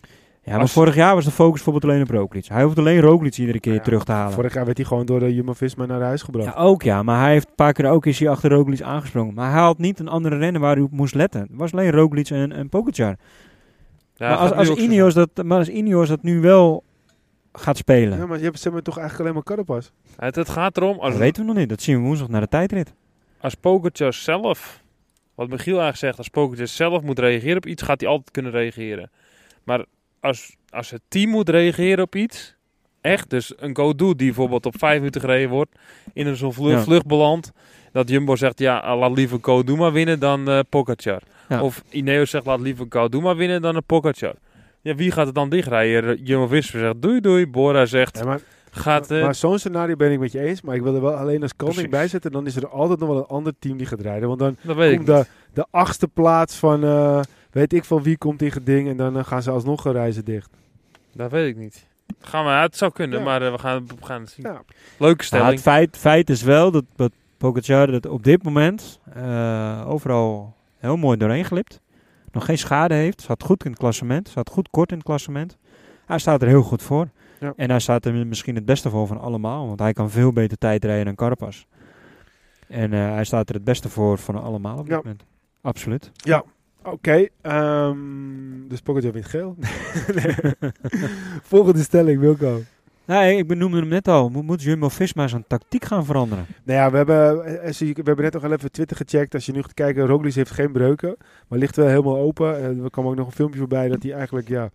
Ja, maar Als- vorig jaar was de focus bijvoorbeeld alleen op Roglic. Hij hoeft alleen Roglic iedere keer Ja, terug te halen. Vorig jaar werd hij gewoon door de Jumbo-Visma naar huis gebracht. Ja, ook ja. Maar hij heeft een paar keer ook is hij achter Roglic aangesprongen. Maar hij had niet een andere renner waar hij op moest letten. Het was alleen Roglic en, en Pogacar. Ja, maar als, Ineos dat, maar als Ineos dat nu wel gaat spelen, Ja, maar je hebt ze toch eigenlijk alleen maar Carapaz? Het, het gaat erom, als, dat weten we nog niet. Dat zien we woensdag naar de tijdrit. als Pogacar zelf, wat Michiel eigenlijk zegt, als Pogacar zelf moet reageren op iets, gaat hij altijd kunnen reageren. Maar als, als het team moet reageren op iets, echt, dus een go-do die bijvoorbeeld op vijf minuten gereden wordt, in een zo'n Ja. vlucht belandt, dat Jumbo zegt, ja, laat liever go-do maar winnen dan eh Pogacar. Ja. Of Ineos zegt, laat liever go-do maar winnen dan een Pogacar. Ja, wie gaat het dan dichtrijden? Jumbo-Visma zegt, doei doei. Bora zegt, Ja, maar gaat... eh, maar zo'n scenario ben ik met je eens. Maar ik wil er wel alleen als koning bij zetten. Dan is er altijd nog wel een ander team die gaat rijden. Want dan dat weet ik komt de, de achtste plaats van eh, weet ik van wie komt in geding. En dan eh, gaan ze alsnog reizen dicht. Dat weet ik niet. Gaan we, het zou kunnen, Ja. maar we, gaan, we gaan het zien. Ja. Leuke Ja, stelling. het feit, feit is wel dat, dat Pogacar het op dit moment eh, overal heel mooi doorheen glipt. Nog geen schade heeft. Zat goed in het klassement. Zat goed kort in het klassement. Hij staat er heel goed voor. Ja. En hij staat er misschien het beste voor van allemaal. Want hij kan veel beter tijd rijden dan Carapaz. En eh, hij staat er het beste voor van allemaal op dit Ja. moment. Absoluut. Oké, ehm, dus Pogacar wint geel. Volgende stelling, Wilco. Nee, ik benoemde hem net al. Moet, Jumbo-Visma zijn tactiek gaan veranderen? Nou ja, we hebben, eh, je- we hebben net nog even Twitter gecheckt. Als je nu gaat kijken, Roglic heeft geen breuken. Maar ligt wel helemaal open. En er kwam ook nog een filmpje voorbij dat hij eigenlijk, ja,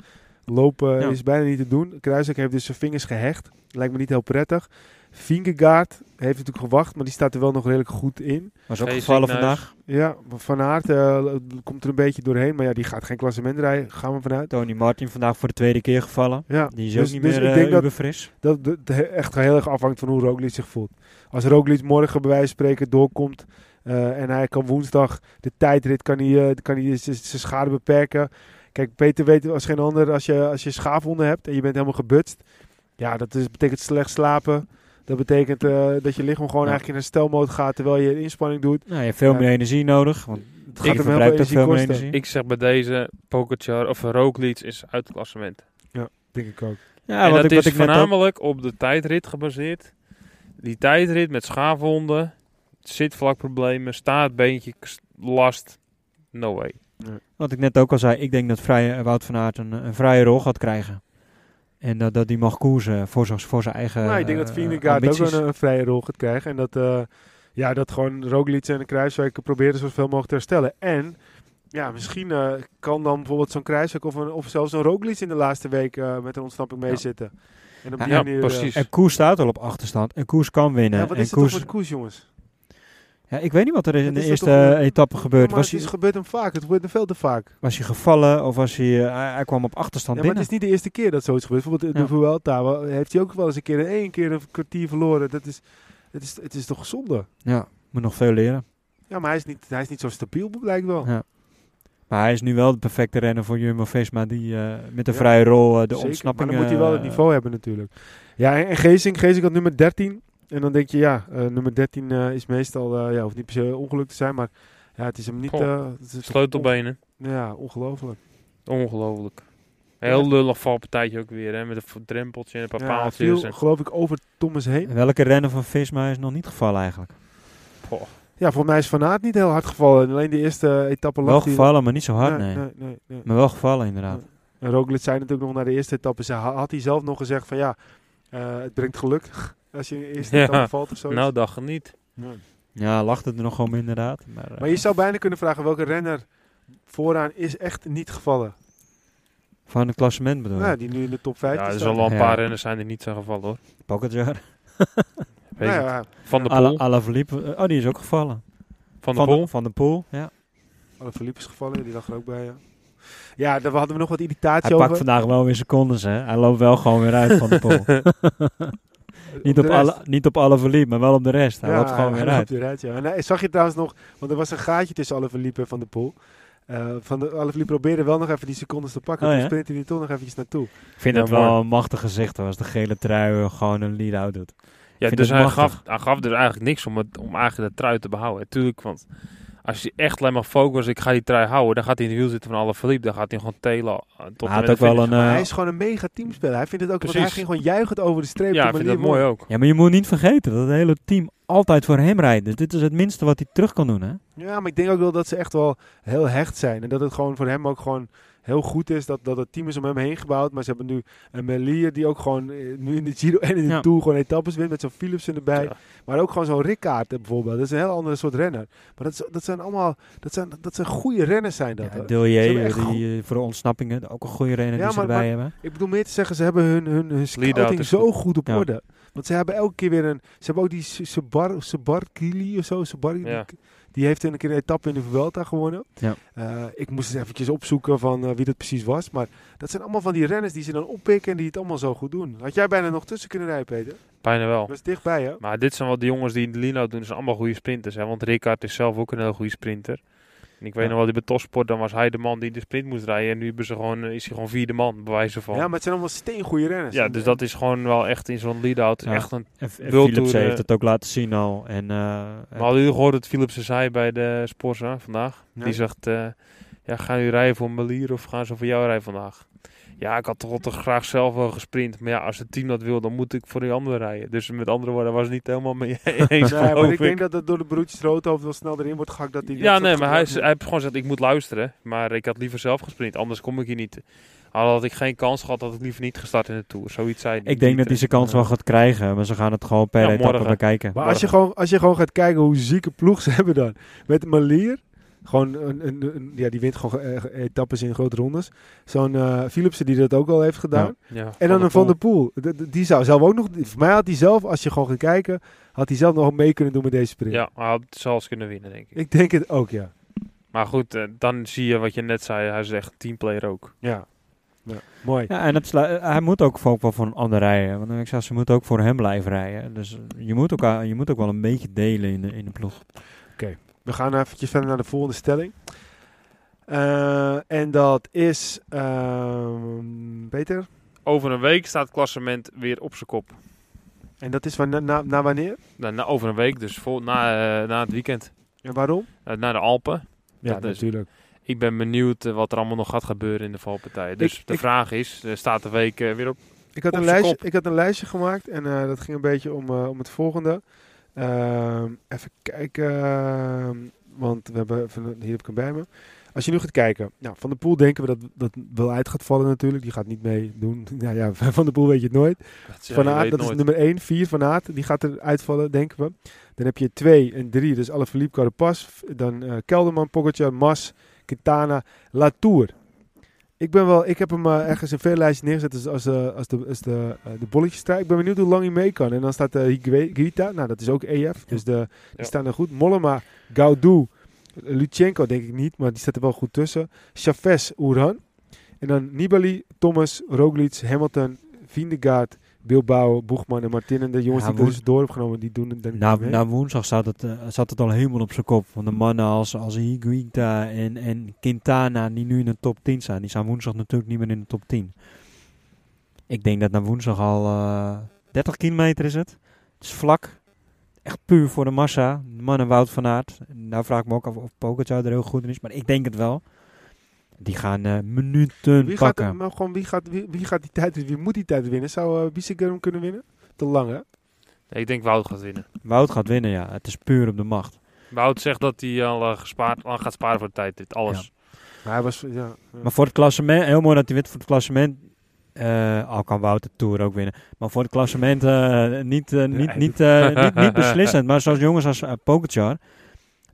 lopen Ja. is bijna niet te doen. Kruiswijk heeft dus zijn vingers gehecht. Lijkt me niet heel prettig. Vingegaard heeft natuurlijk gewacht, maar die staat er wel nog redelijk goed in. Was ook gevallen vandaag. Ja, Van Aert eh, komt er een beetje doorheen. Maar ja, die gaat geen klassement rijden, gaan we vanuit. Tony Martin vandaag voor de tweede keer gevallen. Ja, Die is dus- ook niet dus meer ik uh, denk dat, uberfris. dat het echt heel erg afhangt van hoe Roglic zich voelt. Als Roglic morgen bij wijze van spreken doorkomt eh, en hij kan woensdag de tijdrit kan hij, eh, kan hij zijn schade beperken. Kijk, Peter weet als geen ander, als je, als je schaafwonden hebt en je bent helemaal gebutst. Ja, dat is, betekent slecht slapen. Dat betekent eh, dat je lichaam gewoon Ja. eigenlijk in een stelmode gaat terwijl je inspanning doet. Nou, je hebt veel Ja. meer energie nodig. Want Het ik gaat hem heel veel verbruikt energie veel meer kosten. energie. Ik zeg bij deze, Pogacar of Roglic is uit het klassement. Denk ik ook. Ja, en wat dat ik, wat is ik voornamelijk op de tijdrit gebaseerd. Die tijdrit met schaafwonden, zitvlakproblemen, staartbeentje, last, no way. Wat ik net ook al zei, ik denk dat vrije, Wout van Aert een, een vrije rol gaat krijgen. En dat, dat die mag koersen voor zijn, voor zijn eigen Nou, ik denk dat eh, Vingegaard ook een, een vrije rol gaat krijgen. En dat, eh, ja, dat gewoon Roglic en Kruiswijk proberen zoveel mogelijk te herstellen. En ja, misschien eh, kan dan bijvoorbeeld zo'n Kruiswijk of, een, of zelfs een Roglic in de laatste week eh, met een ontsnapping Ja. meezitten. En op Ja, die ja, manier, eh, precies. En Koers staat al op achterstand. En Koers kan winnen. ja, wat en is het Koers, toch met koers, jongens? Ja, ik weet niet wat er in de eerste eh, etappe gebeurd. Ja, maar was, het is, hij, gebeurt hem vaak. Het gebeurt hem veel te vaak. was hij gevallen of was hij, eh, hij, kwam op achterstand Ja, maar het binnen? is niet de eerste keer dat zoiets gebeurt. Bijvoorbeeld de. Vuelta heeft hij ook wel eens een keer in één keer een kwartier verloren. Dat is, het, is, het is toch zonde? Ja, moet nog veel leren. Ja, maar hij is niet, hij is niet zo stabiel, blijkt wel. Ja. Maar hij is nu wel de perfecte renner voor Jumbo-Visma die eh, met een Ja, vrije rol de Zeker, ontsnapping... Maar dan moet hij wel het niveau hebben natuurlijk. Ja, en, en Geesink, Geesink had nummer 13. En dan denk je, ja, eh, nummer 13 eh, is meestal, eh, ja, hoeft niet per se ongeluk te zijn, maar ja, het is hem niet... Eh, het is Sleutelbenen, on- ja, ongelooflijk. ongelooflijk. Heel lullig valpartijtje ook weer, hè, met een drempeltje en een paar Ja, paaltjes. viel, en- geloof ik, over Thomas heen. Welke renner van Visma is nog niet gevallen eigenlijk? Ja, volgens mij is Van Aert niet heel hard gevallen. Alleen de eerste etappe lag Wel gevallen, maar niet zo hard, nee. nee, nee, nee. Maar wel gevallen inderdaad. En Roglic zei natuurlijk nog na de eerste etappe, had hij zelf nog gezegd van ja, eh, het brengt geluk als je eerste Ja. etappe valt of zo. Nou, dag niet. Ja, lacht het er nog om inderdaad. Maar, eh, Maar je zou bijna kunnen vragen welke renner vooraan is echt niet gevallen. Van het klassement bedoel je? Nou, die nu in de top 5 Ja, er zullen wel een Ja. paar renners zijn die niet zijn gevallen hoor. Pogacar. Weet Nou ja, Van de Poel. Alaphilippe. Oh, die is ook gevallen. Van de van, Poel. de, van de Poel, ja. Philippe is gevallen, die lag er ook bij. Ja, ja daar hadden we nog wat irritatie Hij over. pakt vandaag wel weer secondes, hè. Hij loopt wel gewoon weer uit van de Poel. niet, op alle, niet op Alaphilippe, maar wel op de rest. Hij Ja, loopt gewoon hij weer uit. weer uit. Ja. En, zag je trouwens nog, want er was een gaatje tussen alle Philippe en Van de Poel. eh van de Alaphilippe probeerde wel nog even die secondes te pakken. Oh, toen ja? sprintte hij toch nog eventjes naartoe. Ik vind Ja, het wel een machtig gezicht als de gele trui gewoon een lead-out doet. Ja, dus hij machtig. gaf, hij gaf dus eigenlijk niks om, het, om eigenlijk de trui te behouden. Tuurlijk, want als je echt alleen maar focust, ik ga die trui houden, dan gaat hij in de wiel zitten van alle verliep. Dan gaat hij gewoon telen uh, tot Hij ook wel een... Maar eh, hij is gewoon een mega teamspeler. Hij vindt het ook, want hij Precies. ging gewoon juichend over de streep. Ja, ik vind dat mooi ook. Ja, maar je moet niet vergeten dat het hele team altijd voor hem rijdt. Dus dit is het minste wat hij terug kan doen, hè? Ja, maar ik denk ook wel dat ze echt wel heel hecht zijn. En dat het gewoon voor hem ook gewoon heel goed is dat, dat het team is om hem heen gebouwd. Maar ze hebben nu een Melier die ook gewoon eh, nu in de Giro en in de Ja. Tour gewoon etappes wint. Met zo'n Philipsen erbij. Ja. Maar ook gewoon zo'n Rickaard bijvoorbeeld. Dat is een heel andere soort renner. Maar dat, is- dat zijn allemaal, dat zijn, dat zijn goede renners zijn dat. Ja, echt die eh, voor de ontsnappingen, ook een goede renner Ja, die ze maar- erbij maar- hebben. Ik bedoel meer te zeggen, ze hebben hun, hun, hun scouting zo goed. op Ja. orde. Want ze hebben elke keer weer een... Ze hebben ook die Sebar Kili of zo. Sebar, Ja. die, die heeft een keer een etappe in de Vuelta gewonnen. Ja. Eh, ik moest eens eventjes opzoeken van eh, wie dat precies was. Maar dat zijn allemaal van die renners die ze dan oppikken en die het allemaal zo goed doen. Had jij bijna nog tussen kunnen rijden, Peter? Bijna wel. Dat is dichtbij, hè? Maar dit zijn wel de jongens die in de Lino doen, zijn allemaal goede sprinters. Hè? Want Ricard is zelf ook een heel goede sprinter. En ik weet Ja. nog wel, die bij Topsport, dan was hij de man die de sprint moest rijden. En nu ze gewoon, eh, is hij gewoon vierde man, bij wijze van. Ja, Ja, maar het zijn allemaal steengoede renners. En- dus dat is gewoon wel echt in zo'n lead-out. Ja. Echt een, En, Philips heeft eh, het ook laten zien al. En, eh, maar hadden jullie gehoord dat Philipsen zei bij de Sporza vandaag? Die zegt, eh, ja, gaan jullie rijden voor Melier of gaan ze voor jou rijden vandaag? Ja, ik had toch wel toch graag zelf wel gesprint. Maar ja, als het team dat wil, dan moet ik voor die anderen rijden. Dus met andere woorden, was het niet helemaal mee eens. Nee, maar ik denk dat het door de broertjes Roodhoofd wel snel erin wordt gehakt. Dat die Ja, nee, maar hij, is- hij heeft gewoon gezegd, ik moet luisteren. Maar ik had liever zelf gesprint, anders kom ik hier niet. Al had ik geen kans gehad, had ik liever niet gestart in de Tour. Zoiets zei ik denk dat hij zijn kans wel gaat krijgen. Maar ze gaan het gewoon per Ja, etappe bekijken. Maar als je, gewoon, als je gewoon gaat kijken hoe zieke ploeg ze hebben dan. Met Malier. Gewoon een, een, een- ja, die wint gewoon eh, etappes in grote rondes. Zo'n eh Philipsen die dat ook al heeft gedaan. Ja, En dan een Van der Poel. D- d- Die zou zelf ook nog... Voor mij had hij zelf, als je gewoon gaat kijken... Had hij zelf nog mee kunnen doen met deze sprint. Ja, hij had zelfs kunnen winnen, denk ik. Ik denk het ook, ja. Maar goed, eh, dan zie je wat je net zei. Hij is echt een teamplayer ook. Ja. ja. Mooi. Ja, en het eh, hij moet ook ook wel voor een ander rijden. Want ik zeg, ze moeten ook voor hem blijven rijden. Dus eh, je moet ook, a- je moet ook wel een beetje delen in de, in de ploeg. We gaan eventjes verder naar de volgende stelling. Eh, en dat is... ehm Peter? Over een week staat het klassement weer op zijn kop. En dat is van na, na, na wanneer? Nou, na, over een week, dus vol, na, eh, na het weekend. En waarom? Eh, naar de Alpen. Ja, Dat is- natuurlijk. Ik ben benieuwd wat er allemaal nog gaat gebeuren in de valpartij. Dus Ik- de ik- vraag is, staat de week weer op? Ik had, Op een lijstje, kop. ik had een lijstje gemaakt en eh, dat ging een beetje om, eh, om het volgende. Ehm, even kijken, want we hebben, even- hier heb ik hem bij me. Als je nu gaat kijken, nou, Van der Poel denken we dat dat wel uit gaat vallen natuurlijk. Die gaat niet meedoen. Nou ja, Van der Poel weet je het nooit. Van Aert, dat is nummer 1. 4 Van Aert, die gaat er uitvallen, denken we. Dan heb je 2 en 3, dus Alaphilippe, Carapaz. Dan eh, Kelderman, Pogacar, Mas, Quintana, Latour. Ik ben wel, ik heb hem eh, ergens in veel lijstjes neergezet als, als, eh, als de, als de, eh, de bolletjesstrijd. Ik ben benieuwd hoe lang hij mee kan. En dan staat uh, Higuita, nou dat is ook EF, dus de, die Ja. staan er goed. Mollema, Gaudu, Luchenko denk ik niet, maar die staat er wel goed tussen. Chavez, Oeran. En dan Nibali, Thomas, Roglic, Hamilton, Vindegaard, Bilbao, Boegman en Martin. En de jongens Ja, die dus door genomen, die doen het dan Na, na woensdag zat het, eh, zat het al helemaal op zijn kop. Want de mannen als, als Higuita en, en Quintana, die nu in de top 10 staan, die staan woensdag natuurlijk niet meer in de top 10. Ik denk dat na woensdag al eh 30 kilometer is het. Het is vlak. Echt puur voor de massa. De mannen Wout van Aert. Nou vraag ik me ook af of Pogacar er heel goed in is. Maar ik denk het wel. Die gaan eh, minuten wie, gaat, pakken. maar gewoon, wie, gaat, wie, wie gaat die tijd, wie moet die tijd winnen? Zou uh, Bissiger hem kunnen winnen? Te lang, hè? Nee, ik denk Wout gaat winnen. Wout gaat winnen, ja. Het is puur op de macht. Wout zegt dat hij al, eh, gespaard, al gaat sparen voor de tijd. Dit alles. Maar hij was, ja, ja. Maar voor het klassement, heel mooi dat hij wint voor het klassement. eh, al kan Wout de Tour ook winnen. Maar voor het klassement eh, niet, eh, niet, niet, eh, niet, niet beslissend. Maar zoals jongens als uh, Pogacar,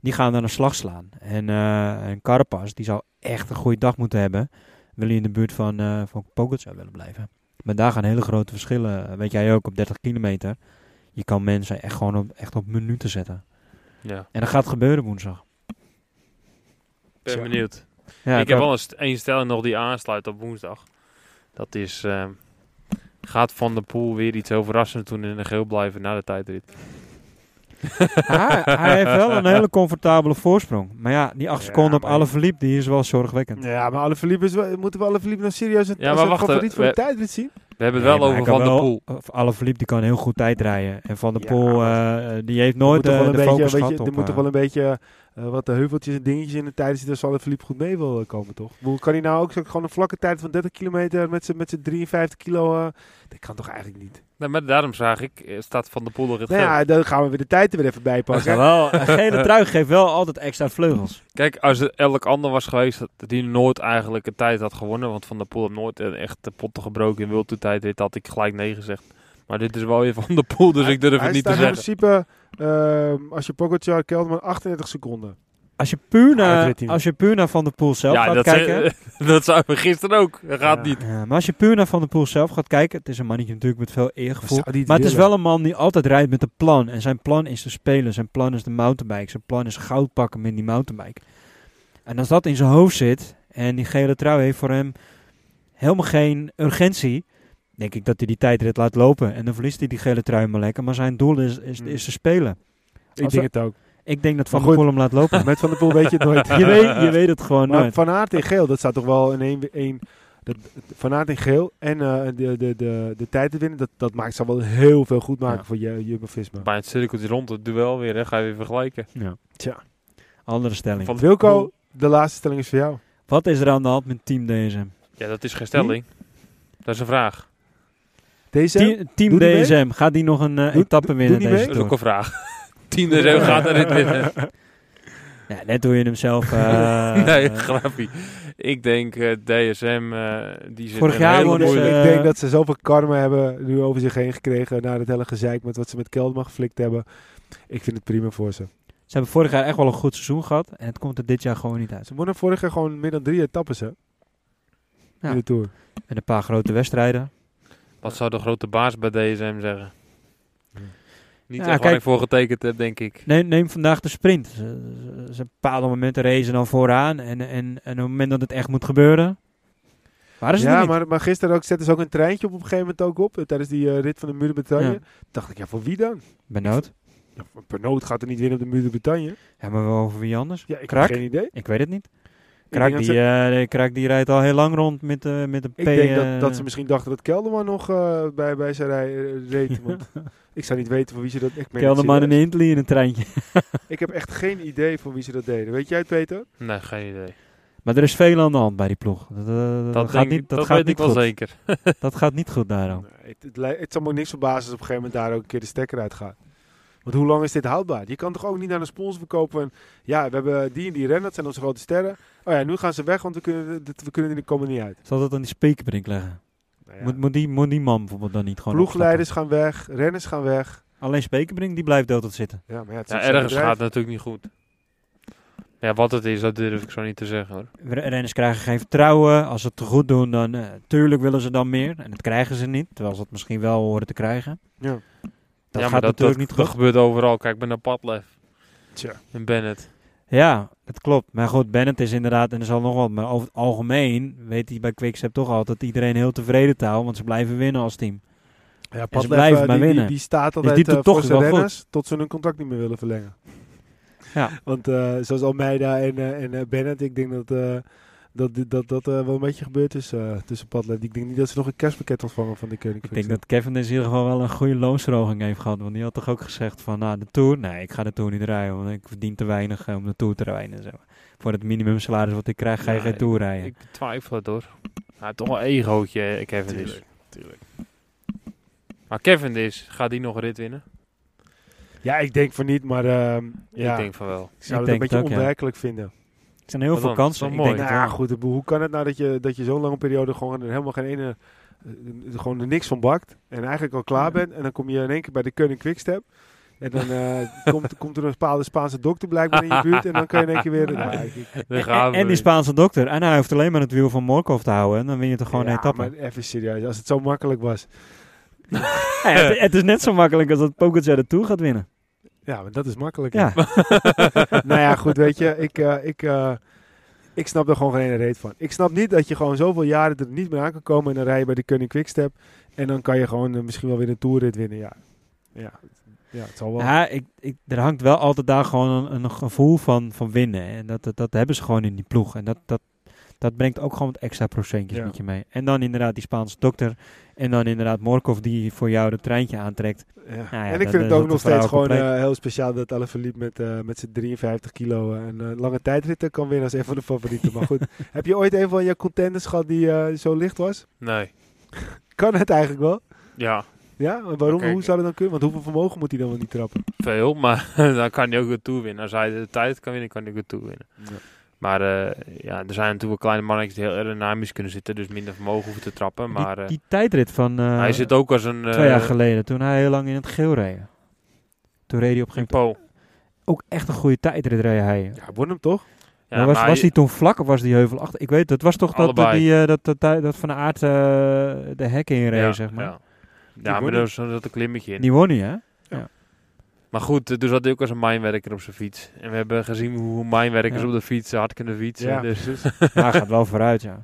die gaan dan een slag slaan. En, en Carapaz, die zou echt een goede dag moeten hebben. Wil hij in de buurt van, eh van Pogacar willen blijven. Maar daar gaan hele grote verschillen. eh, Weet jij ook, op 30 kilometer. Je kan mensen echt gewoon op, echt op minuten zetten. Ja, En dat gaat gebeuren woensdag. ben benieuwd. Ja, ik heb wel een st- één stelling nog die aansluit op woensdag. Dat is, eh, gaat Van der Poel weer iets heel verrassends doen in de geel blijven na de tijdrit? Hij, hij heeft wel een hele comfortabele voorsprong. Maar ja, die acht Ja, seconden op alle verliep, die is wel zorgwekkend. Ja, maar alle verliep is wel, moeten we alle verliep nou serieus een, Ja, maar een wacht, favoriet eh, voor de we- tijdrit zien? We hebben het wel Nee, over Van der Poel. of Alle verliep die kan heel goed tijd rijden. En Van der Ja, Poel, eh, die heeft nooit moet toch eh, wel een de beetje, focus weet gehad je, op... er moet toch eh, wel een beetje eh, wat de heuveltjes en dingetjes in de tijd zitten alle verliep goed mee wil eh, komen, toch? Hoe kan hij nou ook zo- gewoon een vlakke tijd van 30 kilometer met zijn met zijn 53 kilo? eh, dat kan toch eigenlijk niet? Nee, maar daarom zag ik, staat Van der Poel er het Nou ja, dan gaan we weer de tijd er weer even bij pakken. wel, een gele trui geeft wel altijd extra vleugels. Kijk, als er elk ander was geweest dat die nooit eigenlijk een tijd had gewonnen, want Van der Poel heeft nooit een echt de potten gebroken in Wildtoetijd, dit had ik gelijk nee gezegd. Maar dit is wel weer Van der Poel, dus ik durf het niet te staat in zeggen. principe, ehm, als je Pogacar, Kelderman, 38 seconden. Als je puur naar, als je puur naar Van der Poel zelf Ja, gaat dat, kijken... zei, dat zou we gisteren ook. Dat gaat Ja. niet. Ja, maar als je puur naar Van der Poel zelf gaat kijken, het is een mannetje natuurlijk met veel eergevoel. het Maar het is wel een man die altijd rijdt met een plan. En zijn plan is te spelen. Zijn plan is de mountainbike. Zijn plan is goud pakken met die mountainbike. En als dat in zijn hoofd zit en die gele trui heeft voor hem helemaal geen urgentie, denk ik dat hij die tijdrit laat lopen. En dan verliest hij die gele trui maar lekker. Maar zijn doel is, is, Hmm. is te spelen. Ik Als denk het ook. Ik denk dat Van Maar der. Poel hem laat lopen. Met Van der Poel weet je het nooit. je, weet, je weet het gewoon Maar nooit. Van Aert in geel, dat staat toch wel in één... één dat, van Aert in geel en eh, de, de, de, de tijd te winnen, dat, dat maakt, zal wel heel veel goed maken Ja. voor je, Jumbo-Visma. Bij het cirkeltje rond het duel weer, hè, ga je weer vergelijken. Ja. Tja. Andere stelling. Van Wilco, de laatste stelling is voor jou. Wat is er aan de hand met Team DSM? Ja, dat is geen stelling. Dat is een vraag. Deze? Team, Doe? DSM, gaat die nog een eh, Doe- etappe doe winnen deze? Dat is ook een vraag. Team de Zeeuw gaat er dit winnen. Ja, net hoe je hem zelf... eh, nee, grapje. Ik denk eh, DSM, eh, die zit Vorig jaar een hele wonnen ze- moeilijke... ik denk dat ze zoveel karma hebben nu over zich heen gekregen na het hele gezeik met wat ze met Kelderman geflikt hebben. Ik vind het prima voor ze. Ze hebben vorig jaar echt wel een goed seizoen gehad. En het komt er dit jaar gewoon niet uit. Ze wonnen vorig jaar gewoon meer dan drie etappes hè, Ja. in de Tour. En een paar grote wedstrijden. Wat zou de grote baas bij DSM zeggen? Niet Ja, echt waar kijk- ik voor getekend heb, denk ik. Neem, neem vandaag de sprint. Ze, ze, ze bepaalde momenten racen dan vooraan. En, en, en op het moment dat het echt moet gebeuren... Waren ze er Ja, niet? maar, maar gisteren ook, zetten ze ook een treintje op, op een gegeven moment ook op. eh, Tijdens die eh, rit van de Muur de Bretagne. Ja. Dacht ik, ja, voor wie dan? Benoot. Ja, per nood gaat er niet winnen op de Muur de Bretagne. Ja, maar wel over wie anders? Ja, ik Krak? heb geen idee. Ik weet het niet. Denk, die, ze, eh, die, Kraak die rijdt al heel lang rond met, eh met een P. ik denk dat, eh, dat ze misschien dachten dat Kelderman nog eh, bij, bij zijn rij reed. Want ik zou niet weten voor wie ze dat... Ik, Kelderman en. Hindley in een treintje. ik heb echt geen idee voor wie ze dat deden. Weet jij het, Peter? Nee, geen idee. Maar er is veel aan de hand bij die ploeg. Dat, dat, Dat, gaat niet, ik- dat, dat gaat weet niet ik wel goed. zeker. Dat gaat niet goed daarom. Nee, het, het, zal me ook niks verbazen als op een gegeven moment daar ook een keer de stekker uit gaat. Want hoe lang is dit houdbaar? Je kan toch ook niet naar een sponsor verkopen van... Ja, we hebben die en die rennen, dat zijn onze grote sterren. Oh ja, nu gaan ze weg, want we kunnen, dit- we kunnen die komen niet uit. Zal dat aan die spekerbrink leggen? Nou ja, Moet, moet, die, moet die man bijvoorbeeld dan niet gewoon Ploegleiders gaan weg, renners gaan weg. Alleen spekerbrink, die blijft altijd zitten. Ja, maar ja, het Ja, ergens bedrijf. gaat het natuurlijk niet goed. Ja, wat het is, dat durf ik zo niet te zeggen hoor. Re- Renners krijgen geen vertrouwen. Als ze het te goed doen, dan eh, tuurlijk willen ze dan meer. En dat krijgen ze niet, terwijl ze het misschien wel horen te krijgen. Ja. Dat ja, gaat maar dat, natuurlijk dat, niet dat goed. gebeurt overal. Kijk, ik ben naar Padlef Tja. en Bennett. Ja, het klopt. Maar goed, Bennett is inderdaad, en er zal nog wat, maar over het algemeen weet hij bij Quickstep toch altijd iedereen heel tevreden te houden, want ze blijven winnen als team. Ja, ze Padlef, blijven eh, maar die, die, winnen. die staat Dus altijd die doet eh, toch voor goed. tot ze hun contract niet meer willen verlengen. Ja. Want eh, zoals Almeida en, en Bennett, ik denk dat dat, dat, dat, eh, wel een beetje gebeurd is eh, tussen Padlef. Ik denk niet dat ze nog een kerstpakket ontvangen van de Koning. Ik denk dat Kevin in ieder geval wel een goede loonsverhoging heeft gehad, want die had toch ook gezegd van, nou, de Tour, nee, ik ga de Tour niet rijden, want ik verdien te weinig eh, om de Tour te rijden. Zeg maar. Voor het minimumsalaris wat ik krijg, ga je Ja, geen Tour rijden. Ik twijfel het hoor. Heeft toch wel een egootje, Kevin is. tuurlijk. Maar Kevin is, gaat die nog een rit winnen? Ja, ik denk van niet, maar ehm, ja, Ik denk van wel. ik zou Ik het een beetje ja. onwerkelijk vinden. Het zijn heel veel kansen. Dat is Ik denk Nou ja, goed, hoe kan het nou dat je, dat je zo'n lange periode gewoon er helemaal geen ene, eh, gewoon er niks van bakt en eigenlijk al klaar bent en dan kom je in één keer bij de Koning Quickstep en dan eh, komt, komt er een bepaalde Spaanse dokter blijkbaar in je buurt en dan kan je in één keer weer... Nou, En, en die. Spaanse dokter. En hij hoeft alleen maar het wiel van Morkov te houden. En dan win je toch gewoon ja, een etappe. maar even serieus, als het zo makkelijk was. Ja, het, het is net zo makkelijk als dat Pogacar de Tour gaat winnen. Ja, maar dat is makkelijk. Ja, nou ja, goed, weet je, ik, eh, ik, eh, ik snap er gewoon geen ene reet van. Ik snap niet dat je gewoon zoveel jaren er niet meer aan kan komen en dan rij je bij de Koning Quickstep en dan kan je gewoon eh, misschien wel weer een toerrit winnen. Ja, ja Ja, het zal wel. Ja, ik, ik, er hangt wel altijd daar gewoon een, een gevoel van, van winnen. En dat, dat, dat hebben ze gewoon in die ploeg. En dat, dat, dat brengt ook gewoon wat extra procentjes Ja. met je mee. En dan inderdaad die Spaanse dokter. En dan inderdaad Morkov die voor jou de treintje aantrekt. Ja. ja, en ik dat- vind het dat ook nog het steeds gewoon eh, heel speciaal dat Alaphilippe met, eh met zijn 53 kilo eh, een eh, lange tijdritten kan winnen als een van de favorieten. Maar goed, heb je ooit een van je contenders gehad die eh, zo licht was? Nee. Kan het eigenlijk wel? Ja, Ja, en waarom? Hoe zou dat dan kunnen? Want hoeveel vermogen moet hij dan wel niet trappen? veel. Maar dan kan hij ook weer toe winnen. Als hij de tijd kan winnen, kan hij ook weer toe winnen. Maar eh, ja, er zijn natuurlijk wel kleine mannetjes die heel aerodynamisch kunnen zitten. Dus minder vermogen hoeven te trappen. Maar die, eh, die tijdrit van eh, hij zit ook als een... eh, twee jaar geleden. Toen hij heel lang in het geel reed. Toen reed hij op geen Po. Ook echt een goede tijdrit reed hij. Ja, won hem toch? Ja, maar was, maar was hij toen vlak of was die heuvel achter? Ik weet, dat was toch dat, die, eh, dat, dat, dat, Van Aert eh, de hekken in reed, ja, zeg maar. Ja, ja maar er zat een klimmetje in. Die won hij, hè? Maar goed, eh, toen zat hij ook als een mijnwerker op zijn fiets. En we hebben gezien hoe mijnwerkers Ja. op de fiets hard kunnen fietsen. Ja, dus. Maar hij gaat wel vooruit, ja.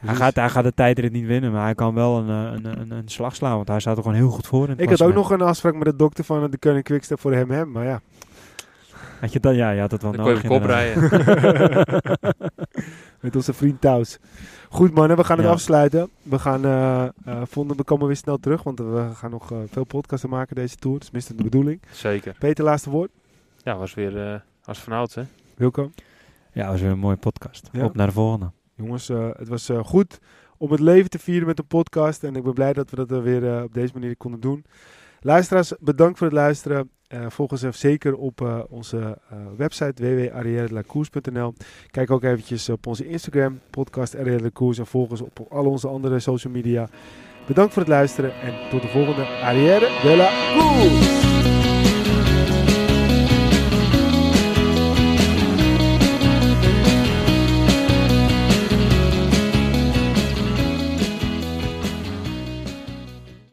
Hij Dus- gaat, hij gaat de tijdrit niet winnen, maar hij kan wel een, eh, een, een, een slag slaan. Want hij staat er gewoon heel goed voor in het Ik had ook nog een afspraak met de dokter van de Koning Quickstep voor hem hem. Maar ja, Had je dat? Ja, je had het wel dan kon je nodig. rijden. met onze vriend Thuis. Goed mannen, we gaan het Ja. afsluiten. We gaan, eh eh, vonden, we komen weer snel terug, want we gaan nog eh, veel podcasten maken deze tour. Dat is minstens de bedoeling. Zeker. Peter, laatste woord. Ja, was weer eh, als vanouds, hè. Wilco. Ja, dat was weer een mooie podcast. Ja. Op naar de volgende. Jongens, eh, het was eh, goed om het leven te vieren met een podcast. En ik ben blij dat we dat weer eh, op deze manier konden doen. Luisteraars, bedankt voor het luisteren. Eh volg ons even zeker op eh, onze eh, website www.arrièredelacours.nl. Kijk ook eventjes op onze Instagram, podcast la Cours. En volg ons op al onze andere social media. Bedankt voor het luisteren en tot de volgende Arrière de la Cours.